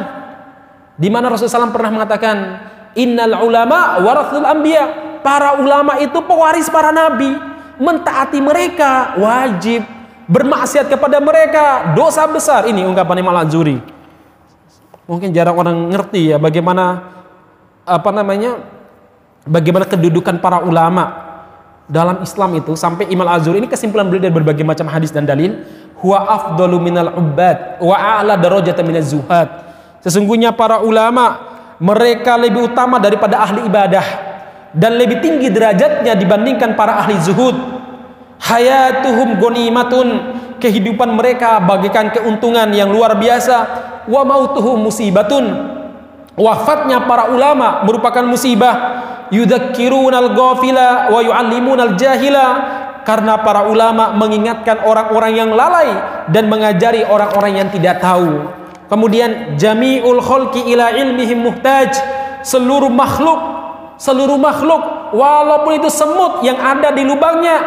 Di mana Rasulullah SAW pernah mengatakan, Innal ulama warathul anbiya. Para ulama itu pewaris para nabi. Mentaati mereka wajib. Bermaksiat kepada mereka dosa besar. Ini ungkapan Imam Al-Azuri mungkin jarang orang ngerti ya bagaimana apa namanya bagaimana kedudukan para ulama dalam Islam itu. Sampai Imam Al-Azuri ini kesimpulan beliau dari berbagai macam hadis dan dalil. Huwa afdalu minal ubbad wa a'la darajatan minaz zuhad sesungguhnya para ulama mereka lebih utama daripada ahli ibadah dan lebih tinggi derajatnya dibandingkan para ahli zuhud. Hayatuhum gonimatun kehidupan mereka bagikan keuntungan yang luar biasa. Wa mautuhum musibatun. Wafatnya para ulama merupakan musibah. Yudzakirunal ghafila wa yuallimunal jahila karena para ulama mengingatkan orang-orang yang lalai dan mengajari orang-orang yang tidak tahu kemudian jami'ul khalqi ila ilmihim muhtaj. Seluruh makhluk seluruh makhluk walaupun itu semut yang ada di lubangnya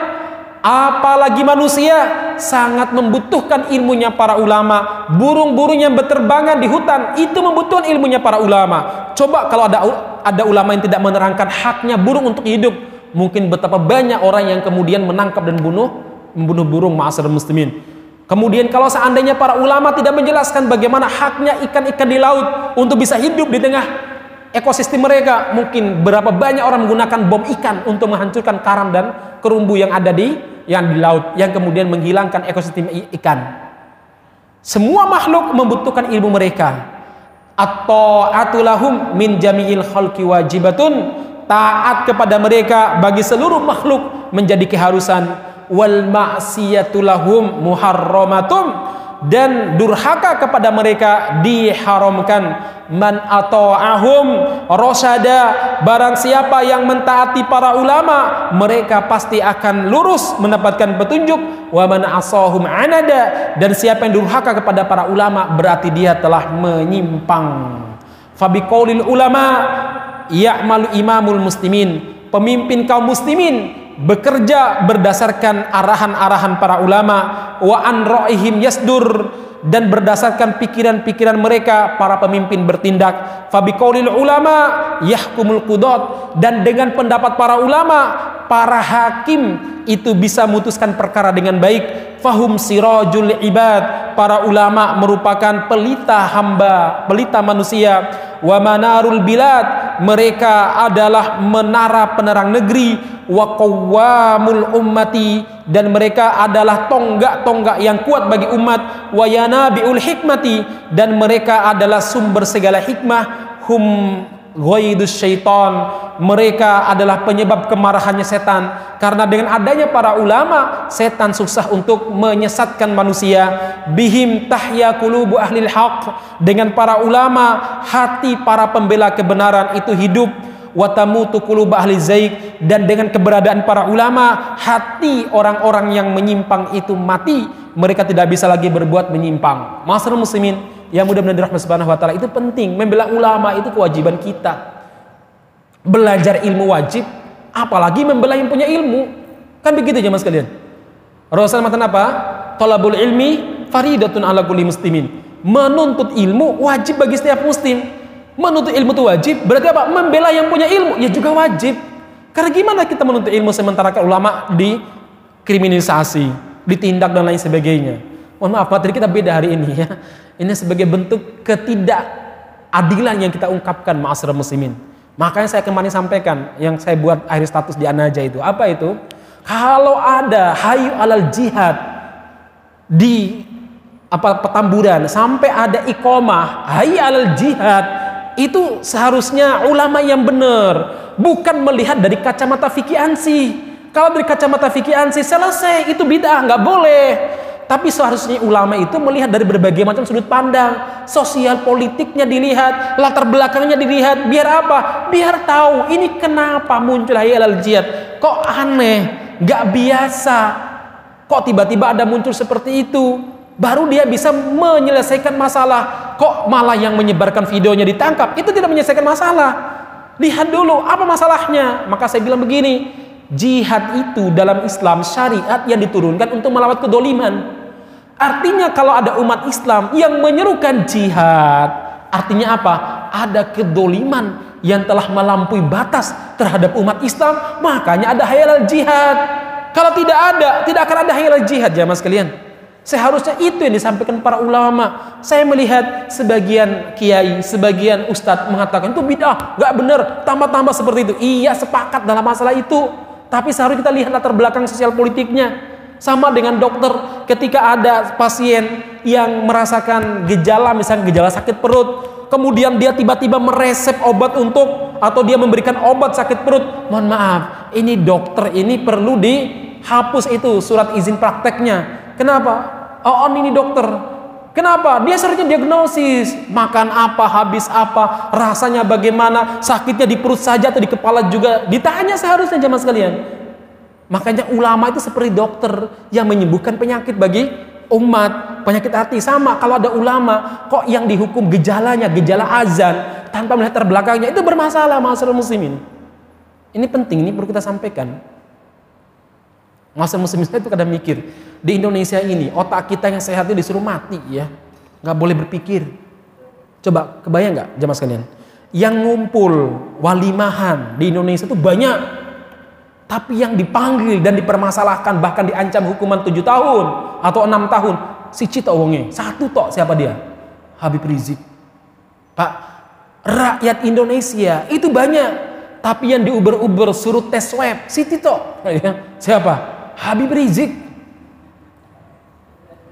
apalagi manusia sangat membutuhkan ilmunya para ulama. Burung-burung yang berterbangan di hutan itu membutuhkan ilmunya para ulama. Coba kalau ada ada ulama yang tidak menerangkan haknya burung untuk hidup mungkin betapa banyak orang yang kemudian menangkap dan bunuh membunuh burung ma'asar muslimin kemudian kalau seandainya para ulama tidak menjelaskan bagaimana haknya ikan-ikan di laut untuk bisa hidup di tengah ekosistem mereka mungkin berapa banyak orang menggunakan bom ikan untuk menghancurkan karang dan kerumbu yang ada di yang di laut yang kemudian menghilangkan ekosistem ikan. Semua makhluk membutuhkan ilmu mereka. Atau atulahum min jami'il khalqi wajibatun. Taat kepada mereka bagi seluruh makhluk menjadi keharusan. Wal ma'siyatulahum muharramatum. Dan durhaka kepada mereka diharamkan. Man ata'ahum rosada barang siapa yang mentaati para ulama mereka pasti akan lurus mendapatkan petunjuk. Wa man asahum anada dan siapa yang durhaka kepada para ulama berarti dia telah menyimpang. Fabiqaulil ulama ya'malu imamul muslimin pemimpin kaum muslimin bekerja berdasarkan arahan-arahan para ulama wa an ra'ihim yasdur dan berdasarkan pikiran-pikiran mereka para pemimpin bertindak. Fabiqaulil ulama yahkumul qudat dan dengan pendapat para ulama para hakim itu bisa memutuskan perkara dengan baik. Fahum sirajul ibad para ulama merupakan pelita hamba pelita manusia. Wa manarul bilad mereka adalah menara penerang negeri wa qawwamul ummati dan mereka adalah tonggak-tonggak yang kuat bagi umat wa yanabiul hikmati dan mereka adalah sumber segala hikmah hum ghaidus syaitan. Mereka adalah penyebab kemarahannya setan. Karena dengan adanya para ulama setan susah untuk menyesatkan manusia. Bihim tahya qulubu ahlil haq. Dengan para ulama hati para pembela kebenaran itu hidup. Watamutu qulub ahli zaik. Dan dengan keberadaan para ulama hati orang-orang yang menyimpang itu mati. Mereka tidak bisa lagi berbuat menyimpang. Masyarakat muslimin yang mudah-mudahan dirahmati subhanahu wa taala itu penting membela ulama itu kewajiban kita belajar ilmu wajib apalagi membela yang punya ilmu kan begitu ya mas kalian Rasulullah mengatakan apa talabul ilmi faridatun ala kulli muslimin. Menuntut ilmu wajib bagi setiap muslim. Menuntut ilmu itu wajib, berarti apa? Membela yang punya ilmu ya juga wajib. Karena gimana kita menuntut ilmu sementara ulama dikriminalisasi, ditindak dan lain sebagainya. Mohon maaf, materi kita beda hari ini ya. Ini sebagai bentuk ketidakadilan yang kita ungkapkan ma'asyiral muslimin. Makanya saya kemarin sampaikan yang saya buat akhir status di Anaja itu. Apa itu? Kalau ada hayu alal jihad di apa petamburan sampai ada ikomah hayu alal jihad itu seharusnya ulama yang benar bukan melihat dari kacamata fikih ansi kalau dari kacamata fikih selesai itu bid'ah nggak boleh tapi seharusnya ulama itu melihat dari berbagai macam sudut pandang, sosial politiknya dilihat, latar belakangnya dilihat, biar apa? Biar tahu ini kenapa muncul hayal al jihad. Kok aneh, nggak biasa. Kok tiba-tiba ada muncul seperti itu? Baru dia bisa menyelesaikan masalah. Kok malah yang menyebarkan videonya ditangkap? Itu tidak menyelesaikan masalah. Lihat dulu apa masalahnya. Maka saya bilang begini, jihad itu dalam Islam syariat yang diturunkan untuk melawat kedoliman. Artinya kalau ada umat Islam yang menyerukan jihad, artinya apa? Ada kedoliman yang telah melampaui batas terhadap umat Islam, makanya ada hayal jihad. Kalau tidak ada, tidak akan ada hayal jihad ya mas kalian. Seharusnya itu yang disampaikan para ulama. Saya melihat sebagian kiai, sebagian ustadz mengatakan itu bid'ah, nggak benar, tambah-tambah seperti itu. Iya sepakat dalam masalah itu, tapi seharusnya kita lihat latar belakang sosial politiknya. Sama dengan dokter ketika ada pasien yang merasakan gejala misalnya gejala sakit perut, kemudian dia tiba-tiba meresep obat untuk atau dia memberikan obat sakit perut. Mohon maaf, ini dokter ini perlu dihapus itu surat izin prakteknya. Kenapa? Oh, on ini dokter. Kenapa? Dia seharusnya diagnosis, makan apa, habis apa, rasanya bagaimana, sakitnya di perut saja atau di kepala juga. Ditanya seharusnya jamaah sekalian. Makanya ulama itu seperti dokter yang menyembuhkan penyakit bagi umat, penyakit hati sama. Kalau ada ulama kok yang dihukum gejalanya, gejala azan tanpa melihat terbelakangnya itu bermasalah masalah muslimin. Ini penting, ini perlu kita sampaikan. Masa muslim itu kadang mikir di Indonesia ini otak kita yang sehat itu disuruh mati ya, nggak boleh berpikir. Coba kebayang nggak jamaah sekalian? Yang ngumpul walimahan di Indonesia itu banyak tapi yang dipanggil dan dipermasalahkan bahkan diancam hukuman tujuh tahun atau enam tahun si Cita wonge satu tok siapa dia? Habib Rizik. Pak rakyat Indonesia itu banyak. Tapi yang diuber-uber suruh tes swab si Tito. Ya, siapa? Habib Rizik.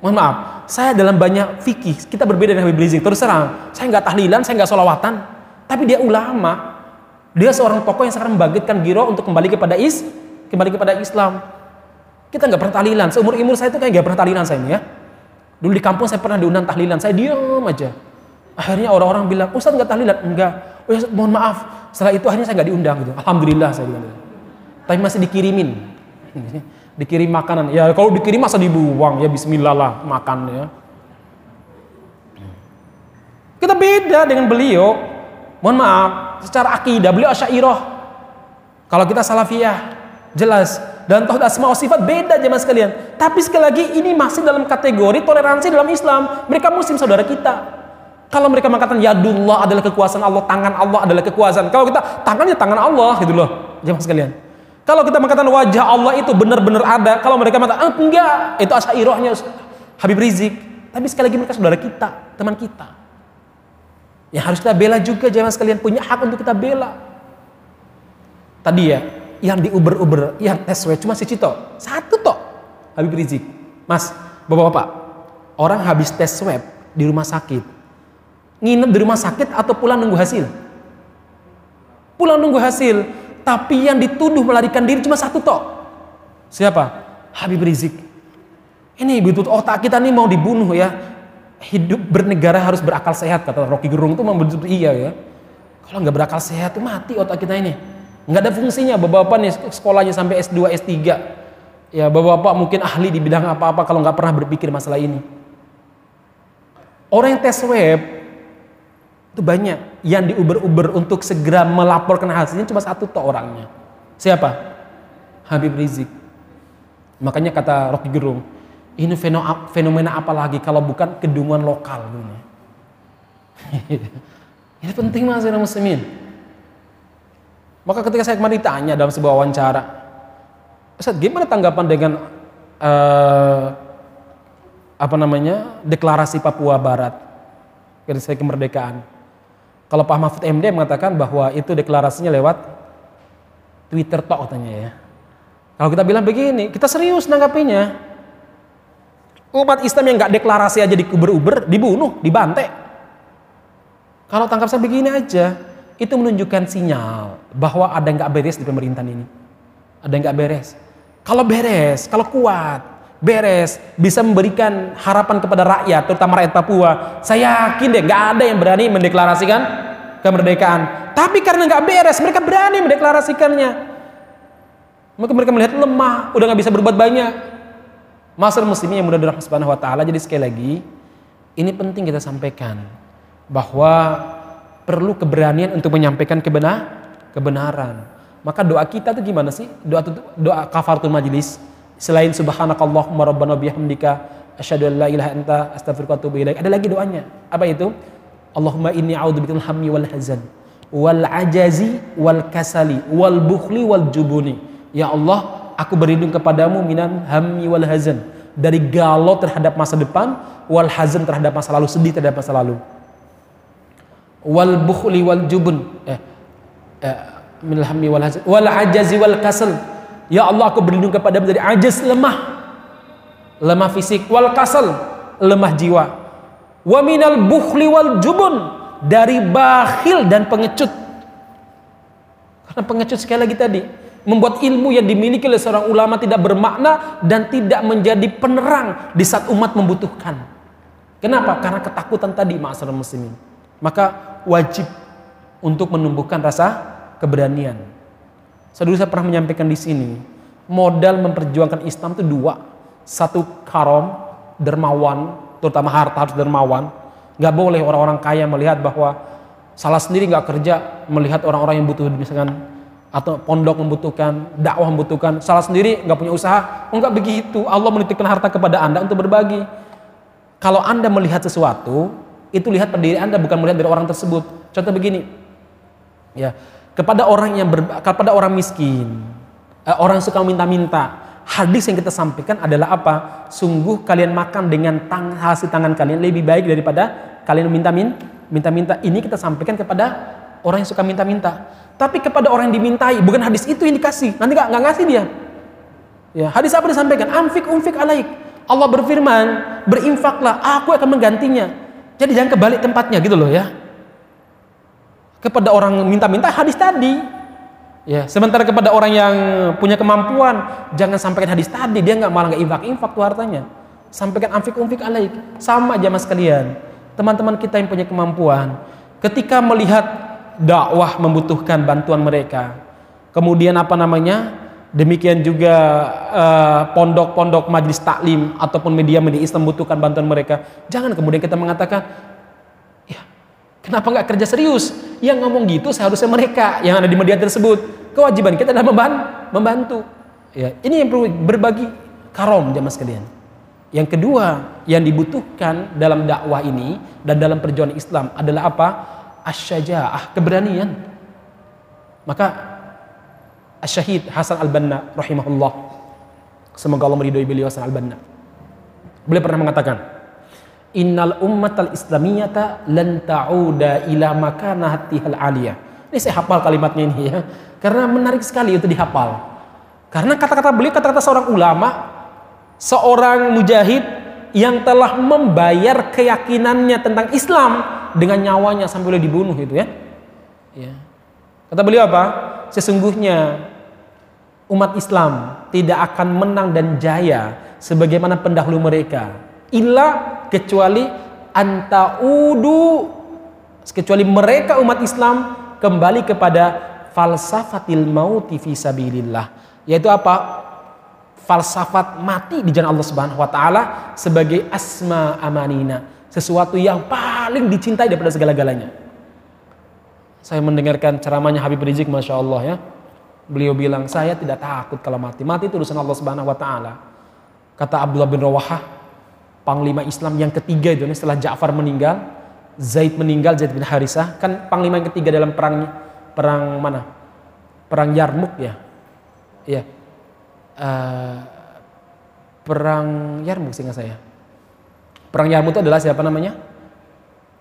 Mohon maaf saya dalam banyak fikih kita berbeda dengan Habib Rizik. Terus terang saya nggak tahlilan saya nggak solawatan tapi dia ulama dia seorang tokoh yang sekarang membangkitkan giro untuk kembali kepada is, kembali kepada Islam. Kita nggak pernah tahlilan. Seumur umur saya itu kayak nggak pernah tahlilan saya ini ya. Dulu di kampung saya pernah diundang tahlilan, saya diam aja. Akhirnya orang-orang bilang, Ustaz nggak tahlilan? Enggak. Oh ya, mohon maaf. Setelah itu akhirnya saya nggak diundang gitu. Alhamdulillah saya bilang. Gitu. Tapi masih dikirimin. *laughs* Dikirim makanan. Ya kalau dikirim masa dibuang? Ya Bismillah lah makan ya. Kita beda dengan beliau. Mohon maaf, secara akidah beliau asyairoh. Kalau kita salafiyah, jelas. Dan tauhid asma sifat beda jemaah sekalian. Tapi sekali lagi ini masih dalam kategori toleransi dalam Islam. Mereka muslim saudara kita. Kalau mereka mengatakan yadullah adalah kekuasaan Allah, tangan Allah adalah kekuasaan. Kalau kita tangannya tangan Allah gitu loh, jemaah sekalian. Kalau kita mengatakan wajah Allah itu benar-benar ada, kalau mereka mengatakan ah, enggak, itu asyairohnya Habib Rizik. Tapi sekali lagi mereka saudara kita, teman kita. Harus kita bela juga jangan sekalian punya hak untuk kita bela. Tadi ya, yang di Uber-Uber, yang swab cuma si Cito. Satu tok. Habib Rizik. Mas, Bapak-bapak, orang habis tes swab di rumah sakit. Nginep di rumah sakit atau pulang nunggu hasil? Pulang nunggu hasil. Tapi yang dituduh melarikan diri cuma satu tok. Siapa? Habib Rizik. Ini betul otak kita nih mau dibunuh ya hidup bernegara harus berakal sehat kata Rocky Gerung itu memang iya ya. Kalau nggak berakal sehat itu mati otak kita ini. Nggak ada fungsinya bapak-bapak nih sekolahnya sampai S2 S3 ya bapak-bapak mungkin ahli di bidang apa-apa kalau nggak pernah berpikir masalah ini. Orang yang tes web itu banyak yang diuber-uber untuk segera melaporkan hasilnya cuma satu toh orangnya. Siapa? Habib Rizik. Makanya kata Rocky Gerung Ini feno- fenomena apa lagi kalau bukan kedunguan lokal gitu. *laughs* Ini penting mas muslimin. Maka ketika saya kemarin ditanya dalam sebuah wawancara, Ustaz gimana tanggapan dengan eh, apa namanya deklarasi Papua Barat ketika kemerdekaan? Kalau Pak Mahfud MD mengatakan bahwa itu deklarasinya lewat Twitter tok katanya ya. Kalau kita bilang begini, kita serius nanggapinya. Umat Islam yang nggak deklarasi aja dikuber-uber, dibunuh, dibantai. Kalau tangkap saya begini aja, itu menunjukkan sinyal bahwa ada yang nggak beres di pemerintahan ini. Ada yang nggak beres. Kalau beres, kalau kuat, beres, bisa memberikan harapan kepada rakyat, terutama rakyat Papua. Saya yakin deh, nggak ada yang berani mendeklarasikan kemerdekaan. Tapi karena nggak beres, mereka berani mendeklarasikannya. Maka mereka melihat lemah, udah nggak bisa berbuat banyak. Masalah muslimin yang mudah dirahmati subhanahu wa ta'ala. Jadi sekali lagi, ini penting kita sampaikan. Bahwa perlu keberanian untuk menyampaikan kebenar, kebenaran. Maka doa kita tuh gimana sih? Doa doa kafaratul majlis. Selain subhanakallahumma rabbana bihamdika asyhadu an la ilaha anta astaghfiruka wa. Ada lagi doanya. Apa itu? Allahumma inni a'udzubikal hammi wal hazan wal ajazi wal kasali wal bukhli wal jubuni. Ya Allah, aku berlindung kepadamu minan hammi wal hazan. Dari galau terhadap masa depan wal hazan terhadap masa lalu sedih terhadap masa lalu. Wal bukhli wal jubun. Eh, eh minal hammi wal hazan. Wal ajazi wal kasal ya Allah aku berlindung kepadamu dari ajaz lemah. Lemah fisik. Wal kasal lemah jiwa. Wa minal bukhli wal jubun. Dari bakhil dan pengecut. Karena pengecut sekali lagi tadi membuat ilmu yang dimiliki oleh seorang ulama tidak bermakna dan tidak menjadi penerang di saat umat membutuhkan. Kenapa? Karena ketakutan tadi ma'asyiral muslimin. Maka wajib untuk menumbuhkan rasa keberanian. Saya dulu saya pernah menyampaikan di sini, modal memperjuangkan Islam itu dua. Satu karom, dermawan, terutama harta harus dermawan. Gak boleh orang-orang kaya melihat bahwa salah sendiri nggak kerja melihat orang-orang yang butuh misalkan atau pondok membutuhkan, dakwah membutuhkan, salah sendiri nggak punya usaha, enggak begitu. Allah menitipkan harta kepada anda untuk berbagi. Kalau anda melihat sesuatu, itu lihat pada diri anda bukan melihat dari orang tersebut. Contoh begini, ya kepada orang yang ber, kepada orang miskin, eh, orang suka minta-minta. Hadis yang kita sampaikan adalah apa? Sungguh kalian makan dengan tang, hasil tangan kalian lebih baik daripada kalian minta-minta. Minta-minta ini kita sampaikan kepada orang yang suka minta-minta. Tapi kepada orang yang dimintai, bukan hadis itu yang dikasih. Nanti nggak nggak ngasih dia. Ya, hadis apa disampaikan? Amfik umfik alaik. Allah berfirman, berinfaklah, aku akan menggantinya. Jadi jangan kebalik tempatnya gitu loh ya. Kepada orang minta-minta hadis tadi. Ya, sementara kepada orang yang punya kemampuan, jangan sampaikan hadis tadi, dia nggak malah nggak infak-infak tuh hartanya. Sampaikan amfik umfik alaik. Sama aja mas kalian. Teman-teman kita yang punya kemampuan, ketika melihat dakwah membutuhkan bantuan mereka. Kemudian apa namanya? Demikian juga pondok-pondok uh, majlis taklim ataupun media-media Islam membutuhkan bantuan mereka. Jangan kemudian kita mengatakan, ya kenapa nggak kerja serius? Yang ngomong gitu seharusnya mereka yang ada di media tersebut. Kewajiban kita adalah membantu. Ya, ini yang perlu berbagi karom jamaah sekalian. Yang kedua yang dibutuhkan dalam dakwah ini dan dalam perjuangan Islam adalah apa? Asyajaah, keberanian. Maka Asyahid Hasan Al-Banna rahimahullah. Semoga Allah meridhoi beliau Hasan Al-Banna. Beliau pernah mengatakan, "Innal ummatal islamiyata lan ta'uda ila makanatihal aliyah." Ini saya hafal kalimatnya ini ya. Karena menarik sekali untuk dihafal. Karena kata-kata beliau kata-kata seorang ulama, seorang mujahid yang telah membayar keyakinannya tentang Islam dengan nyawanya sampai boleh dibunuh itu ya. ya. Kata beliau apa? Sesungguhnya umat Islam tidak akan menang dan jaya sebagaimana pendahulu mereka. Illa kecuali antaudu kecuali mereka umat Islam kembali kepada falsafatil mauti fi sabilillah. Yaitu apa? falsafat mati di jalan Allah Subhanahu wa taala sebagai asma amanina, sesuatu yang paling dicintai daripada segala-galanya. Saya mendengarkan ceramahnya Habib Rizik Masya Allah ya. Beliau bilang, saya tidak takut kalau mati. Mati itu urusan Allah Subhanahu wa taala. Kata Abdullah bin Rawahah, panglima Islam yang ketiga itu setelah Ja'far meninggal, Zaid meninggal, Zaid bin Harisah, kan panglima yang ketiga dalam perang perang mana? Perang Yarmuk ya. Iya. Uh, perang Yarmuk sehingga saya. Perang Yarmuk itu adalah siapa namanya?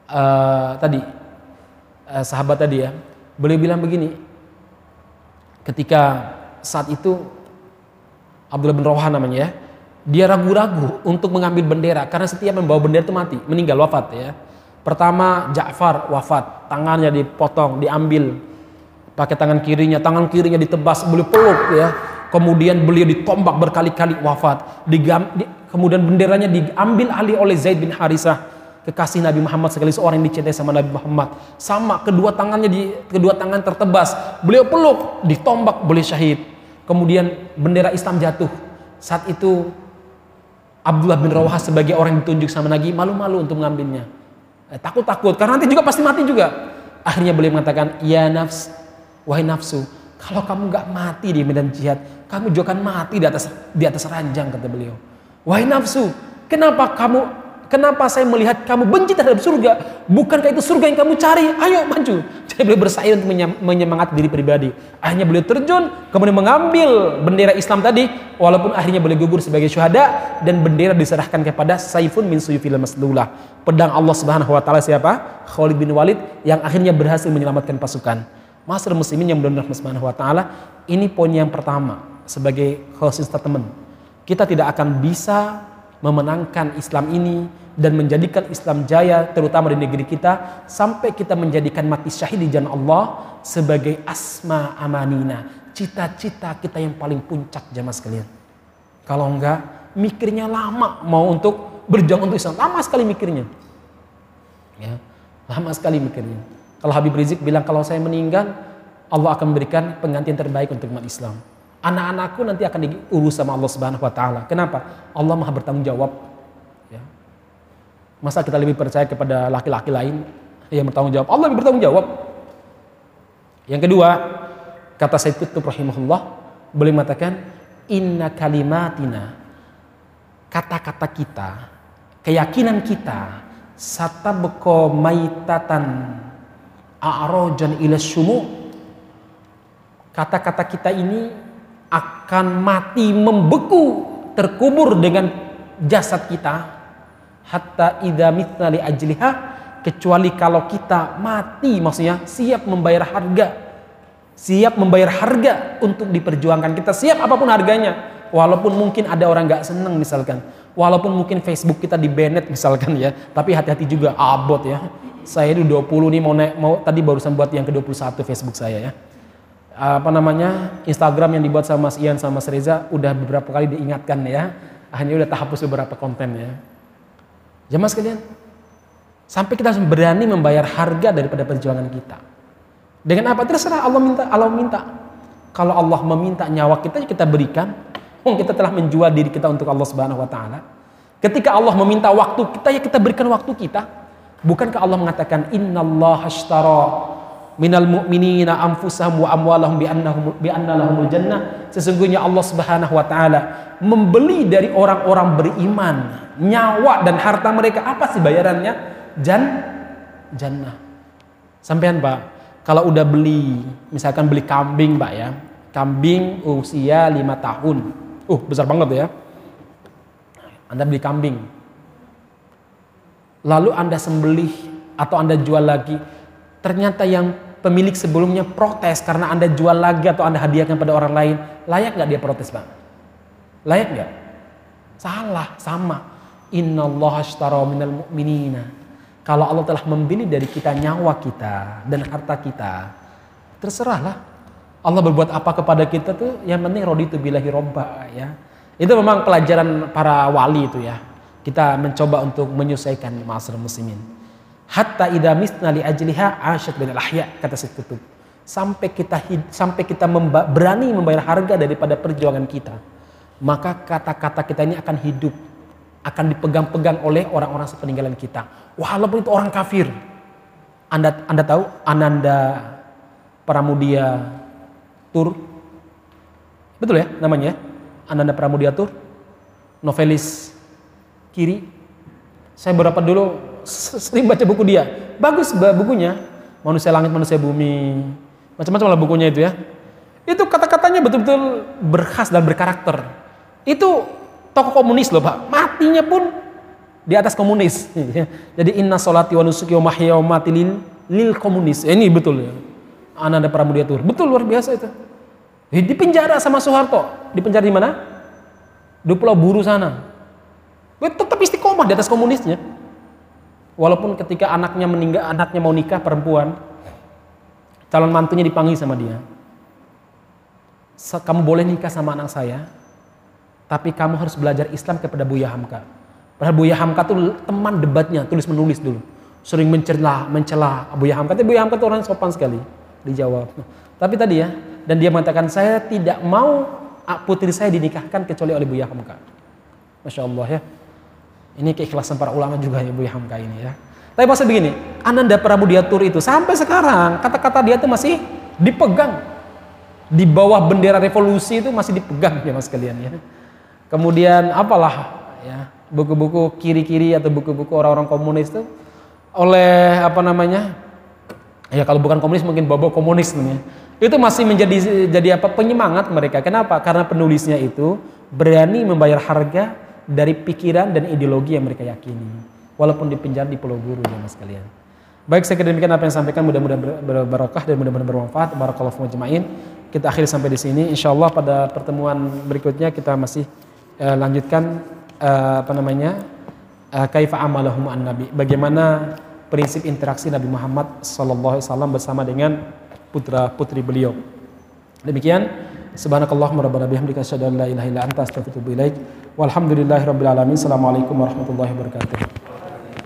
Uh, tadi uh, sahabat tadi ya. Beliau bilang begini, ketika saat itu Abdullah bin Rawahah namanya ya, dia ragu-ragu untuk mengambil bendera karena setiap membawa bendera itu mati, meninggal wafat ya. Pertama Ja'far wafat, tangannya dipotong, diambil pakai tangan kirinya, tangan kirinya ditebas, beliau peluk ya. Kemudian beliau ditombak berkali-kali wafat. Digam, di, kemudian benderanya diambil alih oleh Zaid bin Harisah, kekasih Nabi Muhammad sekali seorang yang dicintai sama Nabi Muhammad. Sama kedua tangannya di kedua tangan tertebas. Beliau peluk, ditombak, boleh syahid. Kemudian bendera Islam jatuh. Saat itu Abdullah bin Rawah sebagai orang yang ditunjuk sama Nabi malu-malu untuk mengambilnya. Eh, takut-takut karena nanti juga pasti mati juga. Akhirnya beliau mengatakan, "Ya nafs, wahai nafsu, kalau kamu nggak mati di medan jihad, kamu juga akan mati di atas di atas ranjang," kata beliau. "Wahai nafsu, kenapa kamu Kenapa saya melihat kamu benci terhadap surga? Bukankah itu surga yang kamu cari? Ayo maju. *laughs* Jadi beliau bersaing untuk menyemangati diri pribadi. Akhirnya beliau terjun, kemudian mengambil bendera Islam tadi, walaupun akhirnya beliau gugur sebagai syuhada dan bendera diserahkan kepada Saifun min Suyufil Maslulah. Pedang Allah Subhanahu wa taala siapa? Khalid bin Walid yang akhirnya berhasil menyelamatkan pasukan. Masyarakat muslimin yang benar Subhanahu wa taala, ini poin yang pertama sebagai closing statement. Kita tidak akan bisa memenangkan Islam ini dan menjadikan Islam jaya terutama di negeri kita sampai kita menjadikan mati syahid di jalan Allah sebagai asma amanina cita-cita kita yang paling puncak jamaah sekalian. Kalau enggak mikirnya lama mau untuk berjuang untuk Islam. Lama sekali mikirnya. Ya lama sekali mikirnya. Kalau Habib Rizik bilang kalau saya meninggal Allah akan memberikan penggantian terbaik untuk umat Islam Anak-anakku nanti akan diurus sama Allah Subhanahu wa taala. Kenapa? Allah Maha bertanggung jawab. Ya. Masa kita lebih percaya kepada laki-laki lain yang bertanggung jawab? Allah lebih bertanggung jawab. Yang kedua, kata Said Qutb rahimahullah, boleh mengatakan inna kalimatina kata-kata kita, keyakinan kita satabqa maitatan a'rojan ila kata-kata kita ini akan mati membeku terkubur dengan jasad kita hatta idza mitna li ajliha kecuali kalau kita mati maksudnya siap membayar harga. Siap membayar harga untuk diperjuangkan. Kita siap apa pun harganya. Walaupun mungkin ada orang nggak seneng misalkan. Walaupun mungkin Facebook kita di banned misalkan ya. Tapi hati-hati juga abot ya. Saya itu 20 nih mau naik mau tadi barusan buat yang ke-21 Facebook saya ya apa namanya Instagram yang dibuat sama Mas Ian sama Mas Reza udah beberapa kali diingatkan ya. Hanya udah hapus beberapa konten ya. Jamaah sekalian sampai kita berani membayar harga daripada perjuangan kita. Dengan apa? Terserah Allah minta Allah minta. Kalau Allah meminta nyawa kita kita berikan. Oh kita telah menjual diri kita untuk Allah Subhanahu wa taala. Ketika Allah meminta waktu kita ya kita berikan waktu kita. Bukankah Allah mengatakan innallaha ashtara minal mu'minina anfusahum wa amwalahum bi annahum bi jannah. Sesungguhnya Allah Subhanahu wa taala membeli dari orang-orang beriman. Nyawa dan harta mereka apa sih bayarannya? Jan jannah. Sampean Pak kalau udah beli misalkan beli kambing Pak ya. Kambing usia lima tahun. Uh besar banget ya. Anda beli kambing. Lalu Anda sembelih atau Anda jual lagi. Ternyata yang pemilik sebelumnya protes karena Anda jual lagi atau Anda hadiahkan pada orang lain, layak nggak dia protes bang? Layak nggak? Salah, sama. Inna Allah ashtara minal mu'minina. Kalau Allah telah membeli dari kita nyawa kita dan harta kita, terserahlah. Allah berbuat apa kepada kita tuh yang penting rodi itu bilahi robba ya. Itu memang pelajaran para wali itu ya. Kita mencoba untuk menyelesaikan masalah muslimin hatta idza misna li ajliha asyad bin ahya kata Syed Kutub sampai kita sampai kita memba, berani membayar harga daripada perjuangan kita maka kata-kata kita ini akan hidup akan dipegang-pegang oleh orang-orang sepeninggalan kita. Walaupun itu orang kafir. Anda anda tahu Ananda Pramudia Tur? Betul ya namanya? Ananda Pramudia Tur? Novelis kiri. Saya beberapa dulu sering baca buku dia. Bagus bukunya. Manusia langit, manusia bumi. Macam-macam lah bukunya itu ya. Itu kata-katanya betul-betul berkhas dan berkarakter. Itu tokoh komunis loh Pak. Matinya pun di atas komunis. *laughs* Jadi inna solati wa nusuki wa mati lil, lil komunis. Ini betul ya. Ananda Pramudiatur. Betul luar biasa itu. Di penjara sama Soeharto. Di penjara di mana? Di Pulau Buru sana. Tetap istiqomah di atas komunisnya. Walaupun ketika anaknya meninggal, anaknya mau nikah perempuan, calon mantunya dipanggil sama dia. Kamu boleh nikah sama anak saya, tapi kamu harus belajar Islam kepada Buya Hamka. Padahal Buya Hamka tuh teman debatnya, tulis menulis dulu. Sering mencela, mencela Buya Hamka. Tapi Buya Hamka tuh orang sopan sekali. Dijawab. Tapi tadi ya, dan dia mengatakan saya tidak mau putri saya dinikahkan kecuali oleh Buya Hamka. Masya Allah ya. Ini keikhlasan para ulama juga Buya Hamka ini ya. Tapi masa begini, Ananda Pramudiatur itu sampai sekarang kata-kata dia itu masih dipegang di bawah bendera revolusi itu masih dipegang ya mas kalian ya. Kemudian apalah ya buku-buku kiri-kiri atau buku-buku orang-orang komunis itu oleh apa namanya ya kalau bukan komunis mungkin bobo komunis namanya itu masih menjadi jadi apa penyemangat mereka kenapa karena penulisnya itu berani membayar harga dari pikiran dan ideologi yang mereka yakini walaupun di penjara di Pulau Guru ya mas kalian baik kira demikian apa yang sampaikan. Mudah-mudahan berbarokah dan mudah-mudahan bermanfaat. Barakallahu majma'in kita akhiri sampai di sini. Insyaallah pada pertemuan berikutnya kita masih uh, lanjutkan uh, apa namanya uh, kaifa amalahum an nabi. Bagaimana prinsip interaksi Nabi Muhammad sallallahu alaihi wasallam bersama dengan putra putri beliau. Demikian subhanakallahumma rabbana bihamdika asyhadu an la ilaha illa anta astaghfiruka wa atubu ilaik Walhamdulillahirabbil alamin. Assalamualaikum warahmatullahi wabarakatuh.